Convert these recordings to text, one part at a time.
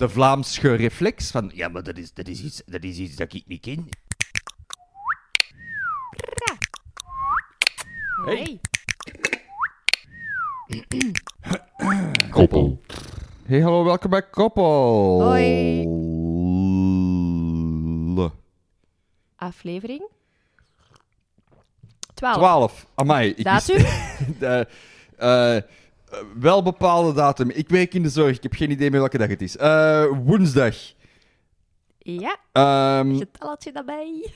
de Vlaamse reflex van... Ja, maar dat is, dat is, iets, dat is iets dat ik niet ken. Hey. Koppel. Hey, hallo, welkom bij Koppel. Hoi. Aflevering 12. 12. Amai. Ik Datum? wist- Eh, eh, eh, wel bepaalde datum. Ik werk in de zorg. Ik heb geen idee meer welke dag het is. Eh, woensdag. Ja, Ehm, getalletje daarbij.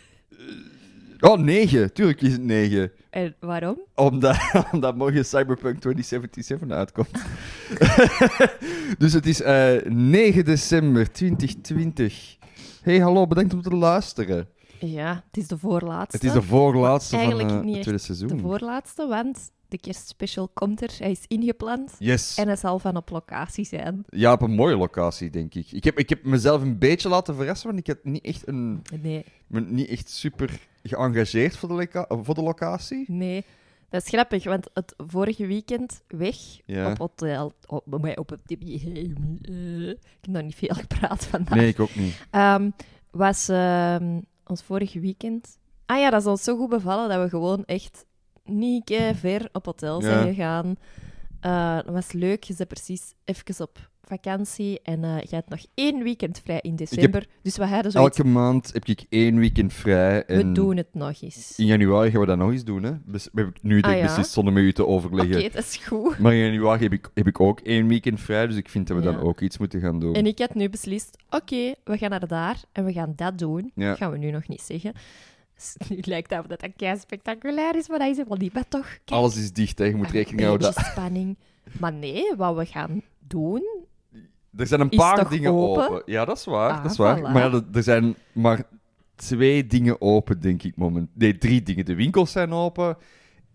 oh, 9. Tuurlijk is het 9. En waarom? Omdat, omdat morgen Cyberpunk 2077 uitkomt. dus het is eh 9 december 2020. Hey, hallo, bedankt om te luisteren. Ja, het is de voorlaatste. Het is de voorlaatste van Eigenlijk eh, het tweede seizoen. De voorlaatste, want de kerstspecial komt er. Hij is ingepland. Yes. En hij zal van op locatie zijn. Ja, op een mooie locatie, denk ik. Ik heb, ik heb mezelf een beetje laten verrassen, want ik had niet echt, een, Nee, me niet echt super geëngageerd voor de, voor de locatie. nee. Dat is grappig, want het vorige weekend weg Ja. op hotel... Op, op het... ik heb nog niet veel gepraat vandaag. Nee, ik ook niet. Ehm, was ehm, ons vorige weekend. Ah ja, dat is ons zo goed bevallen dat we gewoon echt niet ver op hotel zijn gegaan. Eh, dat was leuk. Je bent precies even op vakantie en eh, je hebt nog één weekend vrij in december. Dus we hadden zoiets. Elke maand heb ik één weekend vrij. En We doen het nog eens. In januari gaan we dat nog eens doen. Hè? Bes- heb ik nu Ah, denk ik ja? beslist zonder met u te Oké, overleggen. dat is goed. Maar in januari heb ik, heb ik ook één weekend vrij, dus ik vind dat we Ja. dan ook iets moeten gaan doen. En ik had nu beslist, oké, we gaan naar daar en we gaan dat doen. Ja. Dat gaan we nu nog niet zeggen. Nu lijkt het dat dat kei spectaculair is, maar dat is helemaal niet. Maar toch, kijk, Alles is dicht, hè. je moet een rekening houden. beetje spanning. Maar nee, wat we gaan doen... Er zijn een Is paar toch dingen open? open? Ja, dat is waar. Ah, dat is waar. voilà. Maar ja, er- er zijn maar twee dingen open, denk ik moment. Nee, drie dingen. De winkels zijn open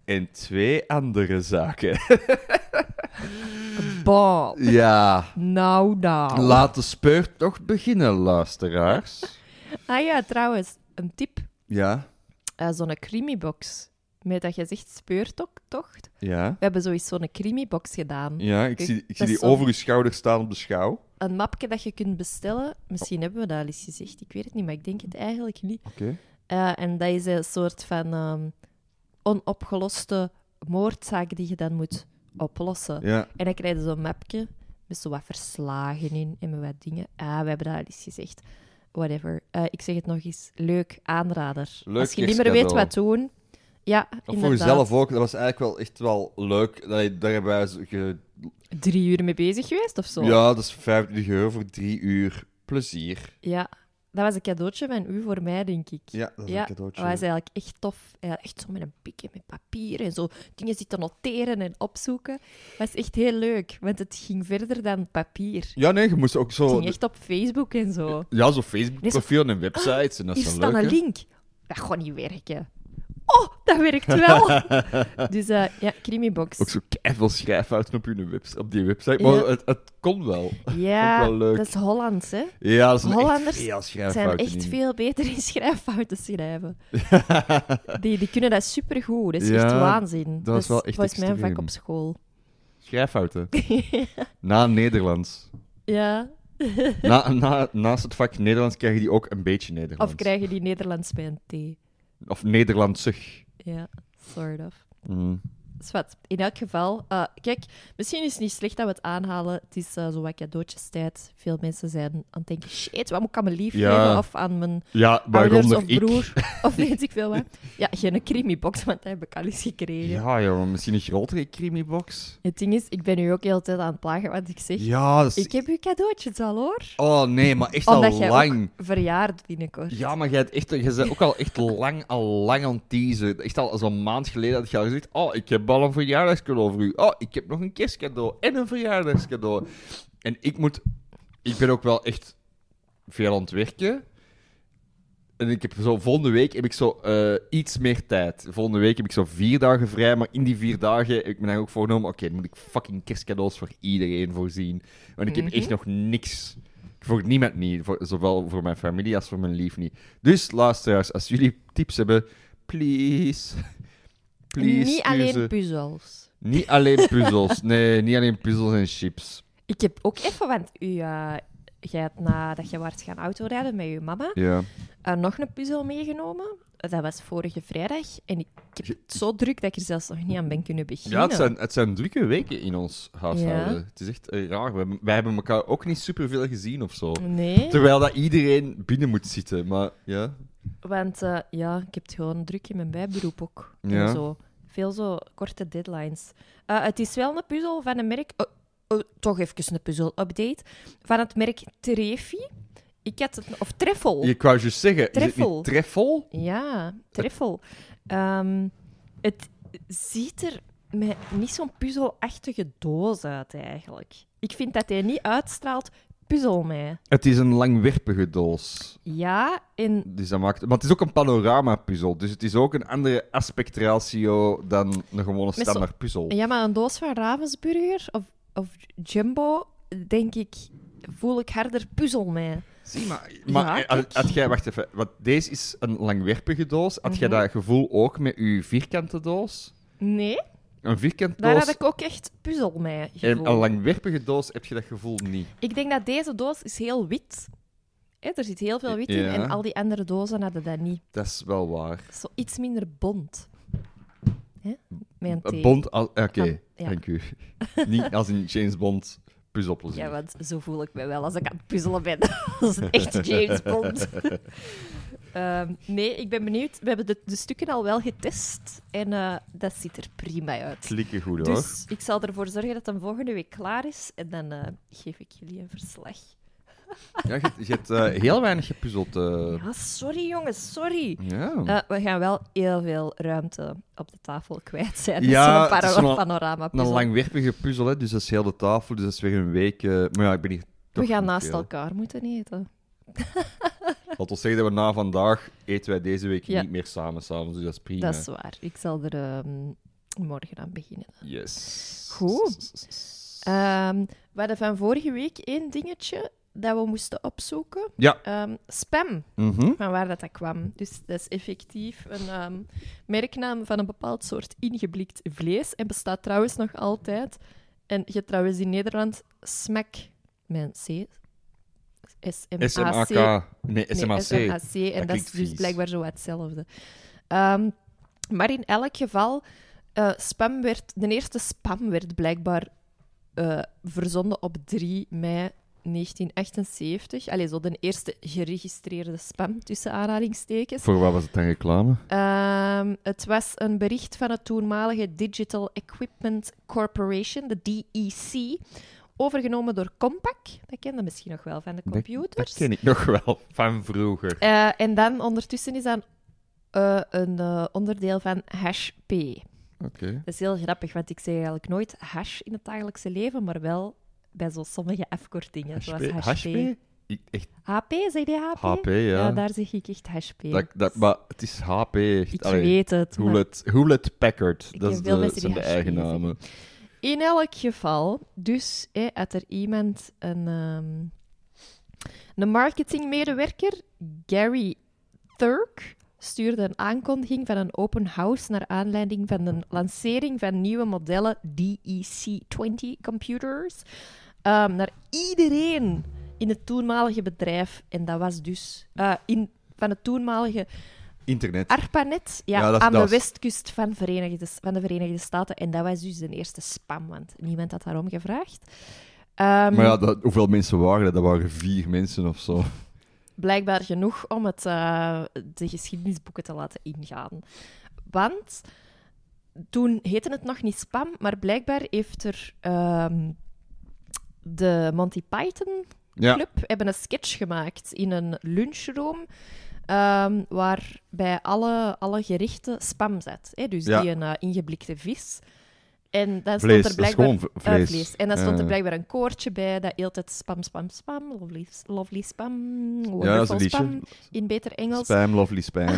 en twee andere zaken. Ja. nou nou. Laat de speurtocht beginnen, luisteraars. ah ja, trouwens, een tip. Ja, Eh, zo'n creamybox. Met dat je zegt speurtocht. ja. We hebben zoiets zo'n creamybox gedaan. Ja, ik Kijk, zie, ik zie die over uw schouder staan op de schouw. Een mapje dat je kunt bestellen. Misschien hebben we dat al eens gezegd. Ik weet het niet, maar ik denk het eigenlijk niet. Oké. Eh, en dat is een soort van ehm, onopgeloste moordzaak die je dan moet oplossen. Ja. En dan krijg je zo'n mapje met zo wat verslagen in en met wat dingen. Ah, we hebben dat al eens gezegd. Whatever. Eh, ik zeg het nog eens. Leuk, aanrader. Leuk Als je niet meer weet wat doen... Ja, Of voor jezelf ook. Dat was eigenlijk wel echt wel leuk. Dat, daar hebben wij ge- Drie uur mee bezig geweest of zo? Ja, dat is 25 euro voor drie uur plezier. Ja. Dat was een cadeautje van u voor mij, denk ik. Ja, dat is Ja, een cadeautje. Dat was eigenlijk echt tof. Ja, echt zo met een pikje met papier en zo dingen zitten noteren en opzoeken. Dat was echt heel leuk, want het ging verder dan papier. Ja, nee, je moest ook Het zo... ging echt op Facebook en zo. Ja, zo Facebook-profielen en websites. En dat Hier is staat dan een hè? link. Dat gaat niet werken. Oh, dat werkt wel. dus eh, ja, Creamybox. Ook zo keiveel schrijffouten op, webs op die website. Ja. Maar het, het kon wel. Ja, ook wel leuk. dat is Hollands, hè. Ja, dat is Hollanders echt veel zijn echt in. veel beter in schrijffouten schrijven. die, die kunnen dat supergoed. Dat is Ja, echt waanzin. dat is wel echt volgens mij een vak op school. Schrijffouten. Na Nederlands. Ja. Na, na, naast het vak Nederlands krijg je die ook een beetje Nederlands. Of krijgen die Nederlands bij een T? Of Nederlandsig. Ja, sort of. Mm. Dus wat, in elk geval, eh, kijk, misschien is het niet slecht dat we het aanhalen. Het is eh, zo wat cadeautjestijd. Veel mensen zijn aan het denken, shit, wat moet ik aan mijn lief Ja. geven? Of aan mijn Ja, ouders of ik. broer. Of weet ik veel wat. Ja, geen creamybox, want dat heb ik al eens gekregen. Ja, joh, misschien een grotere creamybox. Het ding is, ik ben nu ook heel tijd aan het plagen, want ik zeg, Ja, is... ik heb uw cadeautjes al hoor. Oh nee, maar echt Omdat al jij lang. verjaard binnenkort. Ja, maar jij, hebt echt, je bent ook al echt lang, al lang aan het teasen. Echt al zo'n maand geleden had je al gezegd: Oh, ik heb al een verjaardagscadeau voor u. Oh, ik heb nog een kerstcadeau en een verjaardagscadeau. En ik moet. Ik ben ook wel echt veel aan het werken. En ik heb zo, volgende week heb ik zo eh, iets meer tijd. Volgende week heb ik zo vier dagen vrij, maar in die vier dagen heb ik me dan ook voorgenomen: oké, dan moet ik fucking kerstcadeaus voor iedereen voorzien. Want ik heb Mhm. echt nog niks. Voor niemand niet. Voor, zowel voor mijn familie als voor mijn lief niet. Dus luisteraars, als jullie tips hebben, please. Please. niet alleen ze. puzzels. Niet alleen puzzels. Nee, niet alleen puzzels en chips. Ik heb ook even, want uw, eh, jij had nadat je waart gaan autorijden met je mama, Ja. eh, nog een puzzel meegenomen. Dat was vorige vrijdag. En ik heb het zo druk dat ik er zelfs nog niet aan ben kunnen beginnen. Ja, het zijn, het zijn drukke weken in ons huishouden. Ja. Het is echt eh, raar. Wij, wij hebben elkaar ook niet superveel gezien of zo. Nee, Terwijl dat iedereen binnen moet zitten. Maar ja, want eh, ja, ik heb het gewoon druk in mijn bijberoep ook. Ja. En zo. Veel zo korte deadlines. Eh, het is wel een puzzel van een merk... oh, oh, toch even een puzzel-update. Van het merk Trefi. Ik had het... Of Treffel. ik wou juist zeggen, Treffel. treffel? Ja, Treffel. Ehm, het ziet er met niet zo'n puzzelachtige doos uit, eigenlijk. Ik vind dat hij niet uitstraalt puzzel mij. Het is een langwerpige doos. Ja, en Dus dat maakt... Maar het is ook een panorama-puzzel. Dus het is ook een andere aspectratio dan een gewone standaard puzzel. Ja, maar een doos van Ravensburger of, of Jumbo, denk ik, voel ik harder puzzel mee. Zie, maar, maar Ja, eh, had jij, wacht even, want deze is een langwerpige doos. Had jij Mhm. dat gevoel ook met uw vierkante doos? Nee, Een vierkante daar doos had ik ook echt puzzel mee en gevoel. een langwerpige doos heb je dat gevoel niet. Ik denk dat deze doos is heel wit. Hè, er zit heel veel wit in Ja. en al die andere dozen hadden dat niet. Dat is wel waar. Zo iets minder bont. Hè? Met een Een T. Bond, oké, ja. dank u. niet als in James Bond puzzelplezier. Ja, want zo voel ik me wel als ik aan het puzzelen ben. als een echte James Bond. Ehm, nee, ik ben benieuwd. We hebben de, de stukken al wel getest en eh, dat ziet er prima uit. Klikken goed hoor. Dus ik zal ervoor zorgen dat het volgende week klaar is en dan eh, geef ik jullie een verslag. Ja, je, je hebt eh, heel weinig gepuzzeld. Ja, sorry jongens, sorry. ja. We gaan wel heel veel ruimte op de tafel kwijt zijn. Ja, zo'n wel panorama een puzzel. langwerpige puzzel, hè, dus dat is heel de tafel. Dus dat is weer een week. maar ja, ik ben hier. We gaan naast veel. elkaar moeten eten. Laat ons zeggen dat we na vandaag eten wij deze week Ja. niet meer samen s'avonds, dus dat is prima. Dat is waar. Ik zal er ehm, morgen aan beginnen. Yes. Goed. Ehm, we hadden van vorige week één dingetje dat we moesten opzoeken. Ja. Ehm, spam, Mhm. van waar dat, dat kwam. Dus dat is effectief een ehm, merknaam van een bepaald soort ingeblikt vlees. En bestaat trouwens nog altijd. En je hebt trouwens in Nederland smack een C. S-M-A-C. SMAK. Nee, Nee, SMAC. SMAC. En Dat dat, is dus vies. blijkbaar zo hetzelfde. Ehm, maar in elk geval, eh, spam werd, de eerste spam werd blijkbaar eh, verzonden op 3 mei 1978. Allee, zo de eerste geregistreerde spam, tussen aanhalingstekens. Voor wat was het dan reclame? Ehm, het was een bericht van het toenmalige Digital Equipment Corporation, de DEC, overgenomen door Compaq. Dat kende misschien nog wel van de computers. Dat ken ik nog wel van vroeger. Eh, en dan ondertussen is dat eh, een eh, onderdeel van HashP. Oké. Dat is heel grappig, want ik zeg eigenlijk nooit hash in het dagelijkse leven, maar wel bij zo sommige afkortingen, zoals HP? HashP. HP? Ik- Echt HP, zeg je HP? HP, ja. daar zeg ik echt HashP. Dat, dat, maar het is HP. Echt. ik Allee, weet het, maar Hewlett, Packard. Ik dat is de, zijn de HP zeggen. In elk geval, dus had er iemand, een, ehm, een marketingmedewerker, Gary Thurk, stuurde een aankondiging van een open house naar aanleiding van de lancering van nieuwe modellen DEC20 computers ehm, naar iedereen in het toenmalige bedrijf. En dat was dus eh, in, van het toenmalige Internet. ARPANET ja, Ja, dat is- aan dat de westkust van, Verenigde, van de Verenigde Staten. En dat was dus de eerste spam, want niemand had daarom gevraagd. Ehm, maar ja, dat, hoeveel mensen waren dat? Dat waren vier mensen of zo. Blijkbaar genoeg om het, eh, de geschiedenisboeken te laten ingaan. Want toen heette het nog niet spam, maar blijkbaar heeft er ehm, de Monty Python Ja. Club hebben een sketch gemaakt in een lunchroom. Ehm, waar bij alle, alle gerechten spam zat. Hè? Dus Ja. die een eh, ingeblikte vis. En dan Vlees, stond er dat is blijkbaar eh, vlees. En dan stond er Ja. blijkbaar een koortje bij dat altijd spam, spam, spam, lovely, lovely spam, Ja, wonderful liedje. spam, in beter Engels. Spam, lovely spam.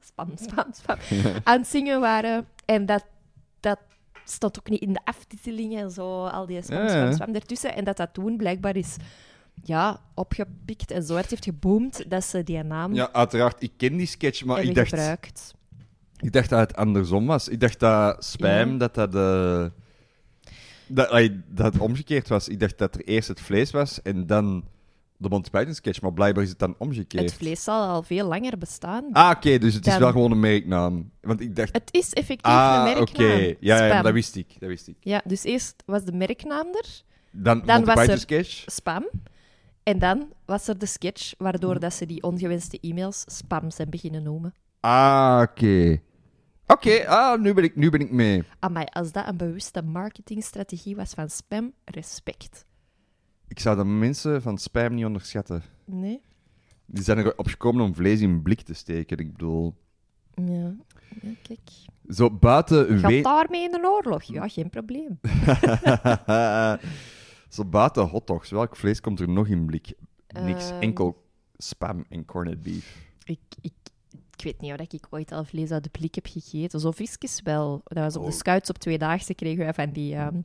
Spam, spam, spam. Aan het zingen waren. En dat, dat stond ook niet in de aftitelingen en zo, al die spam, Ja, ja. spam, spam ertussen. En dat dat toen blijkbaar is ja, opgepikt en zo hard heeft geboomd dat ze die naam ja, uiteraard. Ik ken die sketch, maar hebben ik dacht, gebruikt. ik dacht dat het andersom was. Ik dacht dat spam, Ja. dat dat de... Dat, allee, dat het omgekeerd was. Ik dacht dat er eerst het vlees was en dan de Monty Python sketch, maar blijkbaar is het dan omgekeerd. Het vlees zal al veel langer bestaan. Ah, oké, dus het is Dan- wel gewoon een merknaam. Want ik dacht... Het is effectief Ah, een oké. merknaam. Ja, ja, Spam. dat wist ik. Dat wist ik. Ja, dus eerst was de merknaam er, Dan, Dan Monty was Python er- sketch. spam. En dan was er de sketch waardoor dat ze die ongewenste e-mails spam zijn beginnen noemen. Ah, oké. Oké, ah, nu, ben ik, nu ben ik mee. Amai, als dat een bewuste marketingstrategie was van spam, respect. Ik zou de mensen van spam niet onderschatten. Nee? Die zijn erop gekomen om vlees in blik te steken. Ik bedoel, Ja. ja kijk. zo buiten Gaat daarmee in de oorlog? Ja, geen probleem. zo buiten hotdogs. Welk vlees komt er nog in blik? Niks. Ehm. Enkel spam en corned beef. Ik, ik, ik weet niet of ik ooit al vlees uit de blik heb gegeten. Zo visjes wel. Dat was op de Oh. scouts op tweedaagse kregen wij van die... ehm,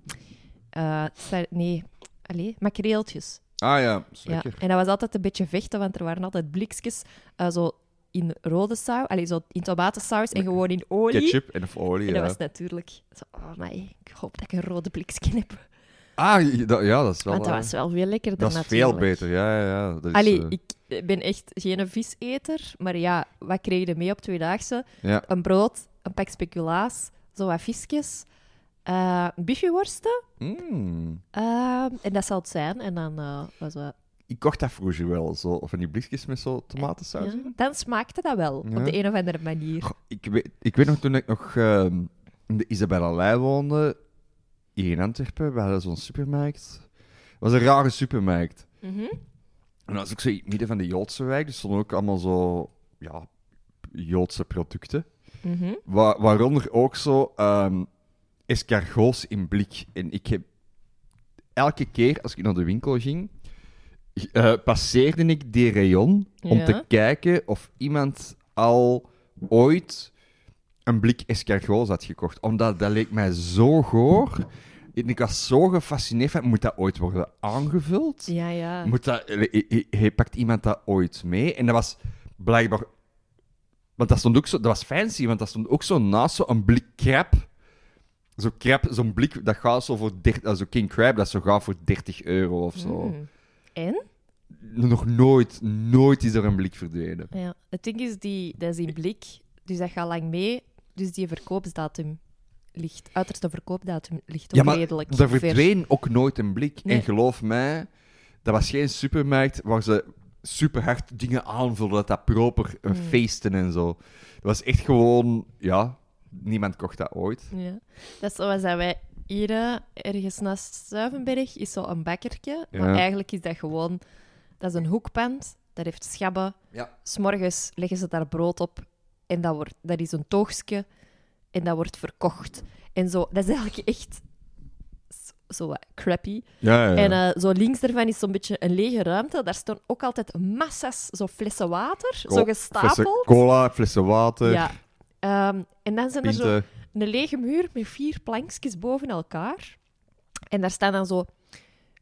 eh, nee, allee, makreeltjes. Ah ja, Ja. lekker. En dat was altijd een beetje vechten, want er waren altijd blikjes eh, zo in rode saus, allee, zo in tomatensaus en gewoon in olie. Ketchup en of olie, En dat ja. was natuurlijk... Zo, oh my, ik hoop dat ik een rode blikje heb. Ah, ja, dat, ja, dat is wel... Want dat eh, was wel veel lekkerder dat is natuurlijk. veel beter, ja, ja, ja. Dat is, Allee, eh, ik ben echt geen viseter, maar ja, wat kreeg je mee op tweedaagse? ja. Een brood, een pak speculaas, zo wat visjes, biffieworsten, Mm. eh, en dat zal het zijn. En dan was dat... Ik kocht dat vroeger wel, zo, van die blikjes met zo tomatensaus. Ja, dan smaakte dat wel, Ja. op de een of andere manier. Goh, Ik weet, ik weet nog toen ik nog ehm, in de Isabella Lei woonde, hier in Antwerpen, we hadden zo'n supermarkt. Het was een rare supermarkt. Mhm. En dat was ook zo in het midden van de Joodse wijk, dus stonden ook allemaal zo, ja, Joodse producten. Mhm. Wa- waaronder ook zo ehm escargots in blik. En ik heb elke keer als ik naar de winkel ging, eh, passeerde ik die rayon om te kijken of iemand al ooit een blik escargots had gekocht. Omdat dat leek mij zo goor. Ik was zo gefascineerd van, moet dat ooit worden aangevuld? Ja, ja. Moet dat, eh, eh, eh, pakt iemand dat ooit mee? En dat was blijkbaar... Want dat stond ook zo... Dat was fancy, want dat stond ook zo naast zo'n blik crab. Zo crab, zo'n blik, dat gaat zo voor 30... Also King Crab, dat zo gaat voor 30 euro of zo. Mm. En? Nog nooit, nooit is er een blik verdwenen. Ja. Het ding is, die, dat is in blik, dus dat gaat lang mee. Dus die verkoopsdatum ligt, uiterste verkoopdatum ligt ook Ja, maar redelijk er ver. verdween ook nooit een blik. Nee. En geloof mij, dat was geen supermarkt waar ze super hard dingen aanvulden, dat dat proper een Mm. feesten en zo. Dat was echt gewoon, ja, niemand kocht dat ooit. Ja. Dat is zoals dat wij hier eh, ergens naast Stuivenberg is zo een bakkertje. Maar Ja. eigenlijk is dat gewoon... Dat is een hoekpand, dat heeft schabben. Ja. S'morgens leggen ze daar brood op en dat, wordt, dat is een toogstje en dat wordt verkocht. En zo, dat is eigenlijk echt zo, wat crappy. Ja, ja. En eh, zo links daarvan is zo'n beetje een lege ruimte. Daar staan ook altijd massa's zo flessen water, zo Flessen gestapeld. cola, flessen water, Ja. Ehm, en dan zijn er zo een lege muur met vier plankjes boven elkaar. En daar staan dan zo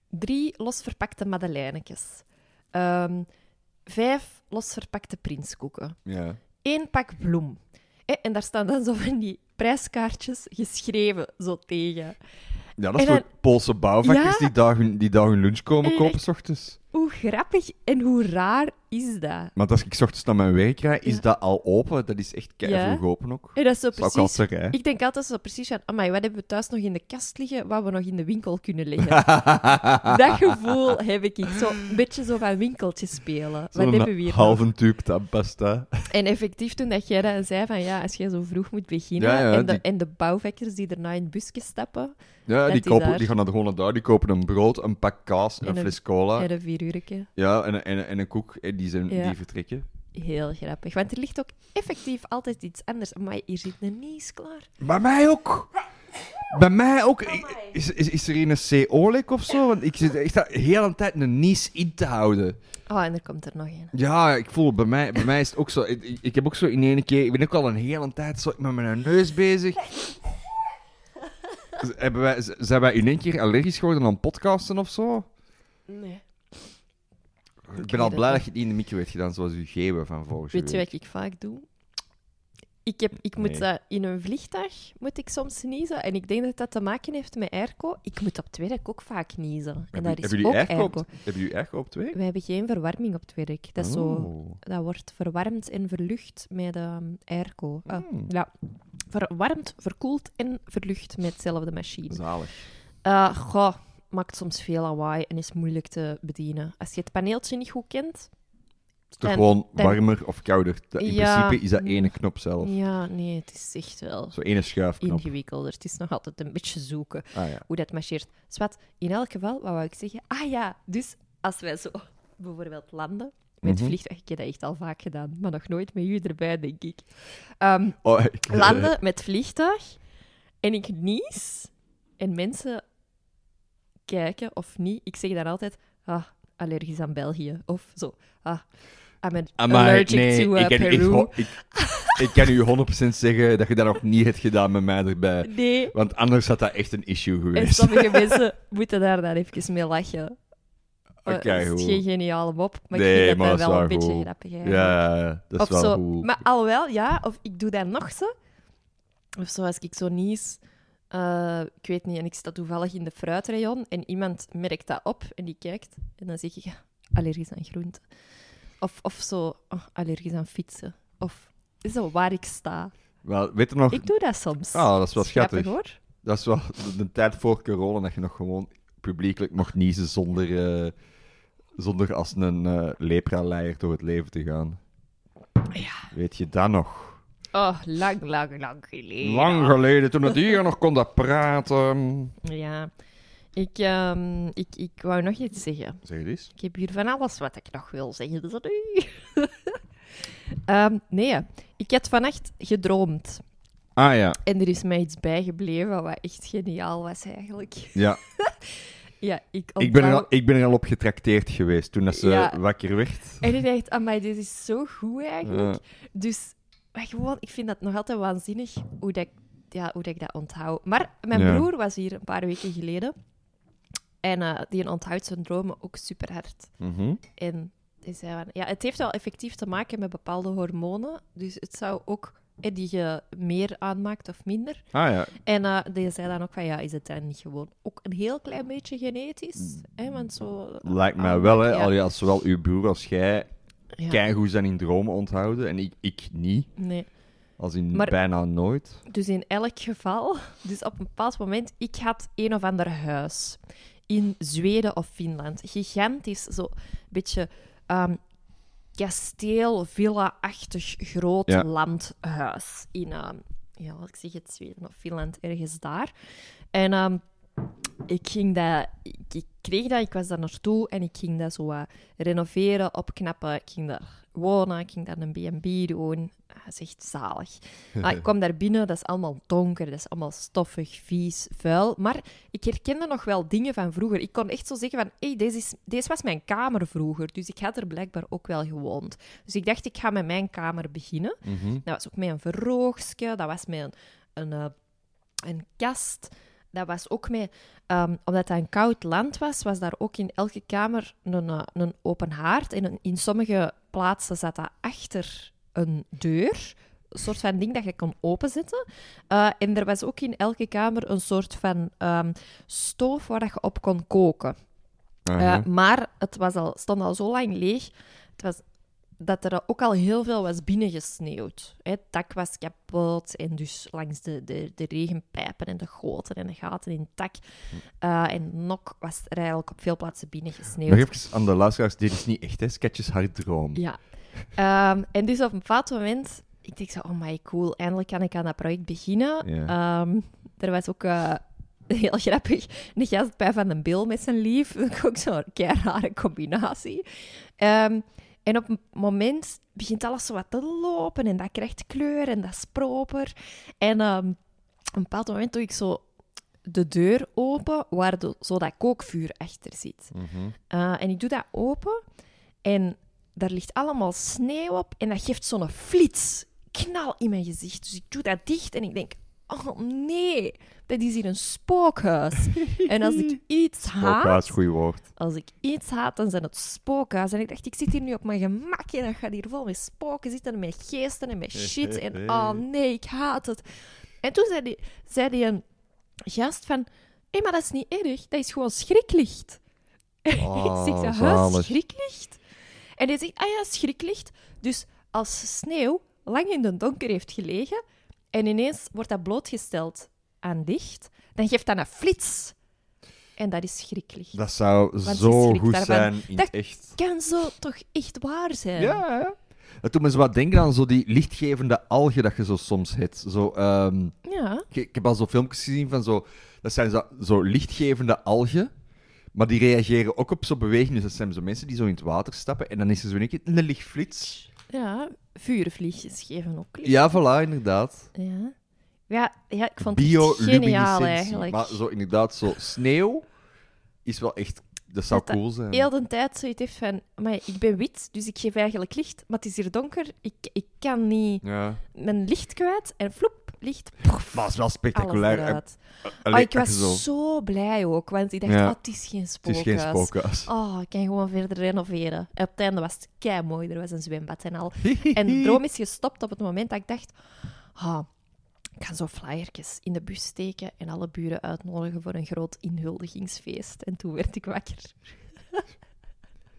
drie losverpakte madeleinetjes. Ehm, vijf losverpakte prinskoeken. Ja. Één pak bloem. En daar staan dan zo van die prijskaartjes geschreven zo tegen. ja, dat is En voor Poolse bouwvakkers Ja. die, daar hun, die daar hun lunch komen En kopen, s ochtends. Hoe grappig en hoe raar is dat? Want als ik 's ochtends naar mijn werk rijd, is Ja. dat al open. Dat is echt Ja. open ook. En dat is zo precies... al zeggen, hè? Ik denk altijd zo precies van, amai, wat hebben we thuis nog in de kast liggen, wat we nog in de winkel kunnen leggen. dat gevoel heb ik. Zo een beetje zo van winkeltje spelen. Wat hebben we hier halve tube tandpasta. En effectief, toen dat jij dat zei van, ja, als jij zo vroeg moet beginnen, Ja, ja, en, de, die- en de bouwvakkers die daarna in het busje stappen, Ja, die, kopen, daar- die gaan naar de gewoon daar. Die kopen een brood, een pak kaas en En een een- fles cola. en een vier Ja, en, en, en een koek. En die, zijn, Ja. die vertrekken. Heel grappig. Want er ligt ook effectief altijd iets anders. Maar hier zit een nies klaar. Bij mij ook. Bij mij ook. Is, is, is er een CO-lek of zo? Want ik zit echt de hele tijd een nies in te houden. Oh, en er komt er nog een. Ja, ik voel bij mij, bij mij is het ook zo. Ik, ik heb ook zo in één keer. Ik ben ook al een hele tijd zo met mijn neus bezig. Z- Hebben wij, z- zijn wij in één keer allergisch geworden aan podcasten of zo? Nee. Ik ben al het blij dat je het niet in de micro hebt gedaan, zoals u geven van vorige Weet je week. wat ik vaak doe? Ik, heb, ik moet Nee. in een vliegtuig moet ik soms niezen. En ik denk dat dat te maken heeft met airco. Ik moet op het werk ook vaak niezen. En daar jullie- is hebben ook airco airco. op, hebben jullie airco op twee? We hebben geen verwarming op het werk. Dat, is zo, Oh. dat wordt verwarmd en verlucht met ehm airco. Ah, Hmm. Ja, verwarmd, verkoeld en verlucht met dezelfde machine. Zalig. Eh goh, maakt soms veel lawaai en is moeilijk te bedienen. Als je het paneeltje niet goed kent... Het is toch gewoon warmer of kouder? In Ja. principe is dat ene knop zelf. Ja, nee, het is echt wel Zo ene schuifknop. ingewikkelder. Het is nog altijd een beetje zoeken Ah ja. hoe dat marcheert. Zwat, in elk geval, wat wou ik zeggen? Ah ja, dus als wij zo bijvoorbeeld landen met Mhm. vliegtuig, ik heb dat echt al vaak gedaan, maar nog nooit met u erbij, denk ik. Oh, ik, landen met vliegtuig en ik nies en mensen kijken of niet. Ik zeg dan altijd, ah, allergisch aan België. Of zo, ah, I'm an- Amai, allergic nee, to uh, ik, kan u echt Peru. ik, ik kan u 100% zeggen dat je dat nog niet hebt gedaan met mij erbij. Nee, Want anders had dat echt een issue en geweest. sommige mensen moeten daar dan even mee lachen. Eh, Oké, het is geen geniale mop, maar Nee, ik vind maar dat dat wel een beetje goed. grappig. Ja, eigenlijk. ja, dat is Of wel zo. goed. Maar al wel, ja, of ik doe dat nog zo. Of zo, als ik zo nies, eh, ik weet niet, en ik sta toevallig in de fruitrayon en iemand merkt dat op en die kijkt. En dan zeg ik, ja, allergisch aan groenten. Of, of zo, oh, allergisch aan fietsen. Of zo, waar ik sta. Wel, weet je nog, Ik doe dat soms. Ah, dat is wel schattig. hoor. dat is wel de, de tijd voor corona dat je nog gewoon publiekelijk mocht niezen zonder, eh, zonder als een eh lepra-leier door het leven te gaan. Ja. Weet je dat nog? Oh, lang, lang, lang geleden. Lang geleden, toen het hier nog kon dat praten. Ja. Ik, ehm, ik, ik wou nog iets zeggen. Zeg het eens. Ik heb hier van alles wat ik nog wil zeggen. Dus nu. Ehm, nee, ik had vannacht gedroomd. Ah ja, En er is mij iets bijgebleven wat echt geniaal was eigenlijk. ja. Ja, ik Ik ben, er al, ik ben er al op getrakteerd geweest toen dat ze Ja. wakker werd. En ik dacht, amai, dit is zo goed eigenlijk. Ja. Dus maar gewoon, ik vind dat nog altijd waanzinnig hoe, dat, ik- ja, hoe dat ik dat onthoud. Maar mijn Ja. broer was hier een paar weken geleden. En eh, die onthoudt zijn dromen ook super hard. Mhm. En die zei van, ja, het heeft wel effectief te maken met bepaalde hormonen. Dus het zou ook eh, die je meer aanmaakt of minder. Ah ja, En eh, die zei dan ook van, ja, is het dan niet gewoon ook een heel klein beetje genetisch? Hè? Want zo... lijkt mij wel, hè. ja. Al ja, zowel uw broer als jij Ja. keigoed zijn in dromen onthouden. En ik, ik niet. Nee. Als in Maar- bijna nooit. Dus in elk geval, dus op een bepaald moment, ik had een of ander huis in Zweden of Finland. Gigantisch, zo een beetje ehm, kasteel, villa-achtig groot Ja. landhuis in, ehm, ja, wat ik zeg het, Zweden of Finland, ergens daar. En ehm, ik ging dat, ik, ik kreeg dat, ik was daar naartoe en ik ging dat zo wat renoveren, opknappen. Ik ging daar wonen, ik ging daar een B&B doen. Ah, Dat is echt zalig. Ah, ik kwam daar binnen, dat is allemaal donker, dat is allemaal stoffig, vies, vuil. Maar ik herkende nog wel dingen van vroeger. Ik kon echt zo zeggen van, hey, deze, is, deze was mijn kamer vroeger. Dus ik had er blijkbaar ook wel gewoond. Dus ik dacht, ik ga met mijn kamer beginnen. Mhm. Dat was ook met een verroogstje, dat was met een, een, eh, een kast. Dat was ook met, ehm, omdat dat een koud land was, was daar ook in elke kamer een, eh, een open haard. En in sommige plaatsen zat dat achter een deur. Een soort van ding dat je kon openzetten. Eh, en er was ook in elke kamer een soort van ehm, stoof waar dat je op kon koken. Eh, maar het was al, stond al zo lang leeg het was, dat er ook al heel veel was binnengesneeuwd. Het dak was kapot en dus langs de, de, de regenpijpen en de goten en de gaten in het dak. eh, en nok was er eigenlijk op veel plaatsen binnengesneeuwd. Nog even aan de luisteraars, dit is niet echt, hè. Sketches hard droom. Ja. Ehm, en dus op een bepaald moment, ik dacht zo, oh my cool, eindelijk kan ik aan dat project beginnen. Ja. Ehm, er was ook eh, heel grappig, een gast bij Van den Bil met zijn lief. Ook zo'n kei rare combinatie. Ehm, en op een moment begint alles zo wat te lopen en dat krijgt kleur en dat is proper. En ehm, op een bepaald moment doe ik zo de deur open waar de, zo dat kookvuur achter zit. Mhm. Uh, en ik doe dat open en daar ligt allemaal sneeuw op en dat geeft zo'n flits, knal in mijn gezicht. Dus ik doe dat dicht en ik denk, oh nee, dat is hier een spookhuis. en als ik iets haat, Spookhuis, goed woord. als ik iets haat, dan zijn het spookhuis. En ik dacht, ik zit hier nu op mijn gemak en dan gaat hier vol met spoken zitten en met geesten en met shit. En oh nee, ik haat het. En toen zei die, zei die een gast van, hé, maar dat is niet erg, dat is gewoon schriklicht. Oh, ik zeg, zo, huh, zalig. schriklicht? En hij zegt, ah ja, schriklicht. Dus als sneeuw lang in de donker heeft gelegen en ineens wordt dat blootgesteld aan licht, dan geeft dat een flits. En dat is schriklicht. Dat zou zo goed daarvan. zijn in Dat- het echt. kan zo toch echt waar zijn? Ja, ja. Dat doet me zo wat denken aan zo die lichtgevende algen dat je zo soms hebt. Zo, ehm, Ja. ik, ik heb al zo filmpjes gezien van zo... Dat zijn zo, zo lichtgevende algen, maar die reageren ook op zo'n beweging. Dus dat zijn zo mensen die zo in het water stappen en dan is er zo een een lichtflits. Ja, vuurvliegjes geven ook licht. Ja, voilà, inderdaad. Ja. Ja, ja, ik vond het geniaal eigenlijk. Maar zo inderdaad, zo sneeuw is wel echt... Dat zou Dat dat cool zijn. Heel de tijd zoiets heeft van, maar ik ben wit, dus ik geef eigenlijk licht, maar het is hier donker. Ik, ik kan niet Ja. mijn licht kwijt en floep, licht, Maar het is wel spectaculair. En- Oh, ik was zo... zo blij ook, want ik dacht, Ja. oh, het is geen Het spookhuis. is geen spookhuis. Oh, ik kan gewoon verder renoveren. En op het einde was het kei mooi, er was een zwembad en al. En de droom is gestopt op het moment dat ik dacht, ah, ik ga zo flyertjes in de bus steken en alle buren uitnodigen voor een groot inhuldigingsfeest. En toen werd ik wakker.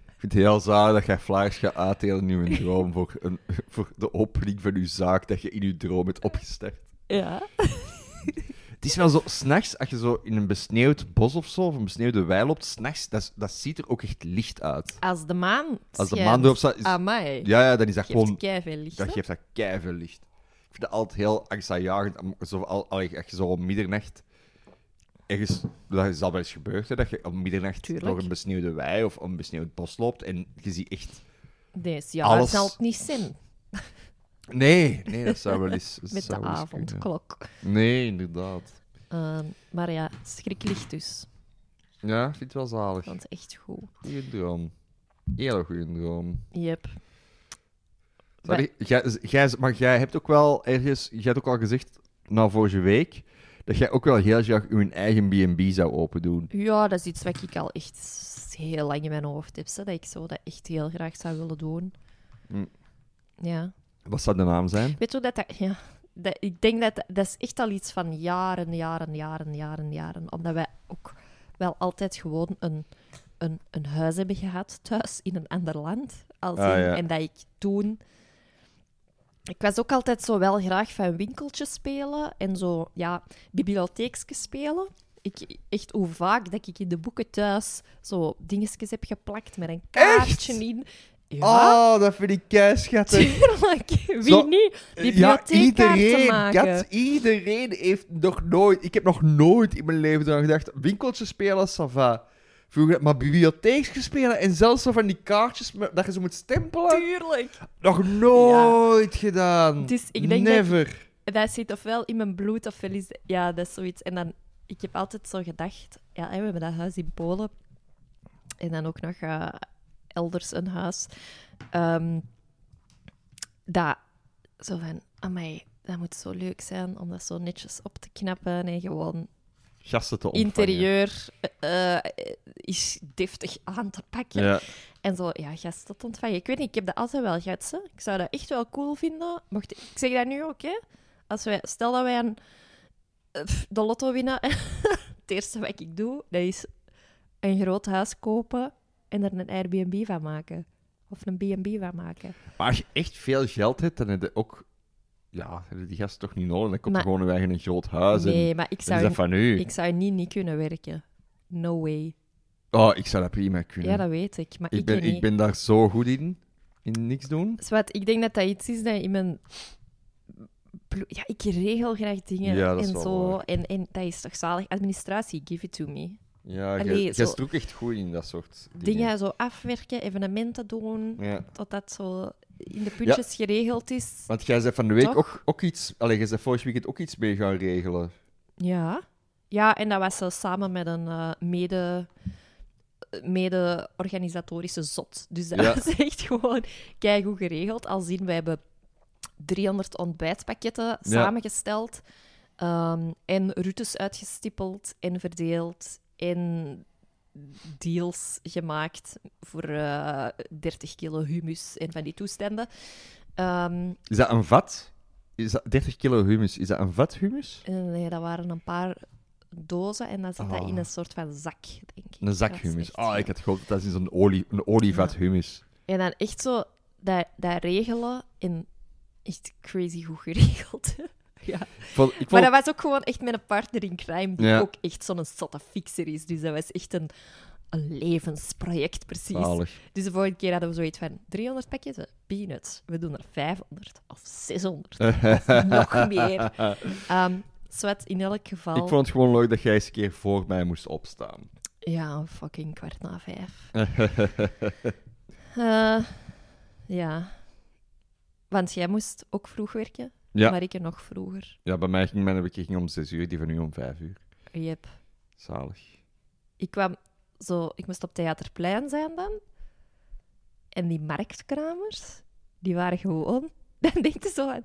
Ik vind het heel zalig dat jij flyers gaat uitdelen in je droom voor, een, voor de opening van je zaak dat je in je droom hebt opgestart. Ja. Het is wel zo, s'nachts, als je zo in een besneeuwd bos of zo, of een besneeuwde wei loopt, s'nachts, dat, dat ziet er ook echt licht uit. Als de maan Als de maan erop staat, is, Amai. ja, ja, dan is dat geeft gewoon, licht. dat geeft dat keiveel licht. Ik vind dat altijd heel angstaanjagend, zo, al, al, je zo om middernacht, ergens, dat is al wel eens gebeurd, hè, dat je om middernacht Tuurlijk. door een besneeuwde wei of een besneeuwd bos loopt en je ziet echt... Ja, Alles- dat zal het niet zijn Nee, nee, dat zou wel eens... met de kunnen. avondklok. Nee, inderdaad. Ehm, maar ja, schriklicht dus. Ja, ik vind het wel zalig. Is echt goed. Goeie droom. Hele goede droom. Yep. Sorry, jij, jij, maar jij hebt ook wel ergens... Jij hebt ook al gezegd, nou, vorige week, dat jij ook wel heel graag je eigen B&B zou open doen. Ja, dat is iets wat ik al echt heel lang in mijn hoofd heb. Dat ik zo dat echt heel graag zou willen doen. Hm. Ja. Wat zou de naam zijn? Weet je dat... dat ja, dat, ik denk dat dat is echt al iets van jaren, jaren, jaren, jaren, jaren. Omdat wij ook wel altijd gewoon een, een, een huis hebben gehad thuis in een ander land. Als Ah, in- ja. En dat ik toen... Ik was ook altijd zo wel graag van winkeltjes spelen en zo, ja, bibliotheekjes spelen. Ik, echt hoe vaak dat ik in de boeken thuis zo dingetjes heb geplakt met een kaartje in. Ja, Oh, dat vind ik keischattig. tuurlijk. Wie Zo- niet? Ja, iedereen, maken. Kat, iedereen heeft nog nooit... Ik heb nog nooit in mijn leven gedacht, winkeltjes spelen, ça va. Vroeger, maar bibliotheekjes spelen en zelfs zo van die kaartjes met- dat je ze moet stempelen. Tuurlijk. Nog nooit gedaan. Dus ik denk dat- Never. Dat zit ofwel in mijn bloed ofwel is... Ja, dat is zoiets. En dan... Ik heb altijd zo gedacht... Ja, we hebben dat huis in Polen. En dan ook nog eh, elders een huis. Ehm, dat... Zo van... Amai, dat moet zo leuk zijn om dat zo netjes op te knappen en gewoon Gasten te ontvangen. interieur eh, eh, is deftig aan te pakken. Ja. En zo, ja, gasten te ontvangen. Ik weet niet, ik heb dat altijd wel gehad. Ik zou dat echt wel cool vinden. Mocht, ik zeg dat nu ook, hè. Als wij, stel dat wij een, eh, de lotto winnen. het eerste wat ik doe, dat is een groot huis kopen en er een Airbnb van maken. Of een B&B van maken. Maar als je echt veel geld hebt, dan heb je ook... Ja, je die gasten toch niet nodig. Dan komt Maar- er gewoon eigen een groot huis en Nee, maar ik zou, dat van u. ik zou niet, niet kunnen werken. No way. Oh, ik zou dat prima kunnen. Ja, dat weet ik. Maar ik, ik, ben, ik ben daar zo goed in. In niks doen. Zwart, ik denk dat dat iets is dat in mijn... Ja, ik regel graag dingen Ja, dat is en zo. waar. En, en dat is toch zalig. Administratie, give it to me. Ja, zo- is er ook echt goed in, dat soort dingen. Dingen zo afwerken, evenementen doen, Ja. tot dat zo in de puntjes geregeld is. Want jij zei van de week Toch? ook, ook iets... Allee, jij zei vorig weekend ook iets mee gaan regelen. Ja. Ja, en dat was zo samen met een eh, mede... mede-organisatorische zot. Dus dat Ja. was echt gewoon keigoed geregeld. Al zien, we hebben 300 ontbijtpakketten samengesteld. Ehm, en routes uitgestippeld en verdeeld. En deals gemaakt voor eh 30 kilo humus en van die toestanden. Ehm, Is dat een vat? Is dat 30 kilo humus? Is dat een vat humus? en nee, dat waren een paar dozen en dan zit dat Ah. in een soort van zak, denk ik. Een zak humus. Ah, zo. ik had gehoopt dat dat is een, olie, een olievat Ja. humus. En dan echt zo dat, dat regelen en echt crazy goed geregeld. ja. Vond, Maar dat was ook gewoon echt een partner in crime, die Ja. ook echt zo'n zotte fixer is. Dus dat was echt een, een levensproject, precies. zalig. Dus de volgende keer hadden we zoiets van 300 pakketten, peanuts. We doen er 500 of 600 of nog meer. Zwart, in elk geval. Ik vond het gewoon leuk dat jij eens een keer voor mij moest opstaan. Ja, fucking kwart na vijf. Eh, ja. Want jij moest ook vroeg werken, ja. maar ik nog vroeger. ja, bij mij ging mijn ging om 6 uur, die van u om 5 uur. Yep. Zalig. Ik kwam zo... Ik moest op Theaterplein zijn dan. En die marktkramers, die waren gewoon... Dan denk je zo aan...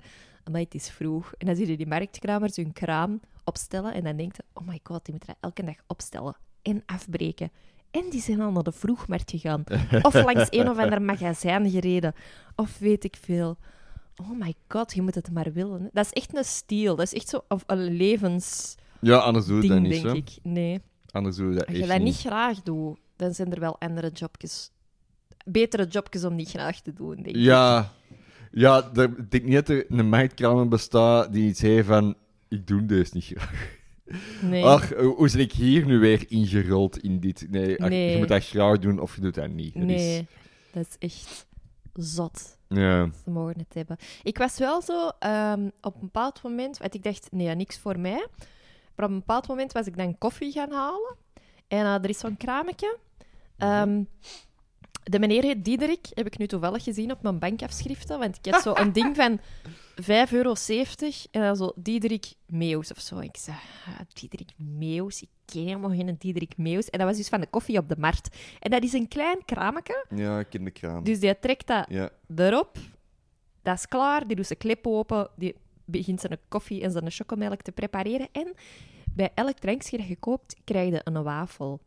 Maar het is vroeg. En dan zie je die marktkramers hun kraam opstellen. En dan denk je... Oh my god, die moeten dat elke dag opstellen. En afbreken. En die zijn al naar de vroegmarkt gegaan. Of langs een of ander magazijn gereden. Of weet ik veel. Oh my god, je moet het maar willen. Dat is echt een stijl. Dat is echt zo of een levensding, Ja, anders doe je dat niet denk zo. ik. Nee. Anders doe je dat Als echt je dat niet. graag doet, dan zijn er wel andere jobjes. Betere jobjes om niet graag te doen, denk ik. Ja, ja ik denk niet dat er een marktkramer bestaat die iets heeft van... Ik doe deze niet graag. Nee. Ach, hoe hoe ben ik hier nu weer ingerold in dit? Nee, ach, Nee. je moet dat graag doen of je doet dat niet. Dat nee. Is, Dat is echt zot. Ja. Ze mogen het hebben. Ik was wel zo ehm, op een bepaald moment, want ik dacht, nee, niks voor mij. Maar op een bepaald moment was ik dan koffie gaan halen. En eh, er is zo'n krametje. Ehm, de meneer heet Diederik, heb ik nu toevallig gezien op mijn bankafschriften. Want ik had zo een ding van 5,70 euro. En dan zo Diederik Meeuws of zo. Ik zei, ah, Diederik Meeuws? Ik ken helemaal geen Diederik Meeuws. En dat was dus van de koffie op de markt. En dat is een klein krametje. ja, ik ken de kraam. Dus die trekt dat Ja. erop. Dat is klaar. Die doet zijn klep open. Die begint zijn koffie en zijn chocomelk te prepareren. En bij elk drankje dat je koopt, krijg je een wafel.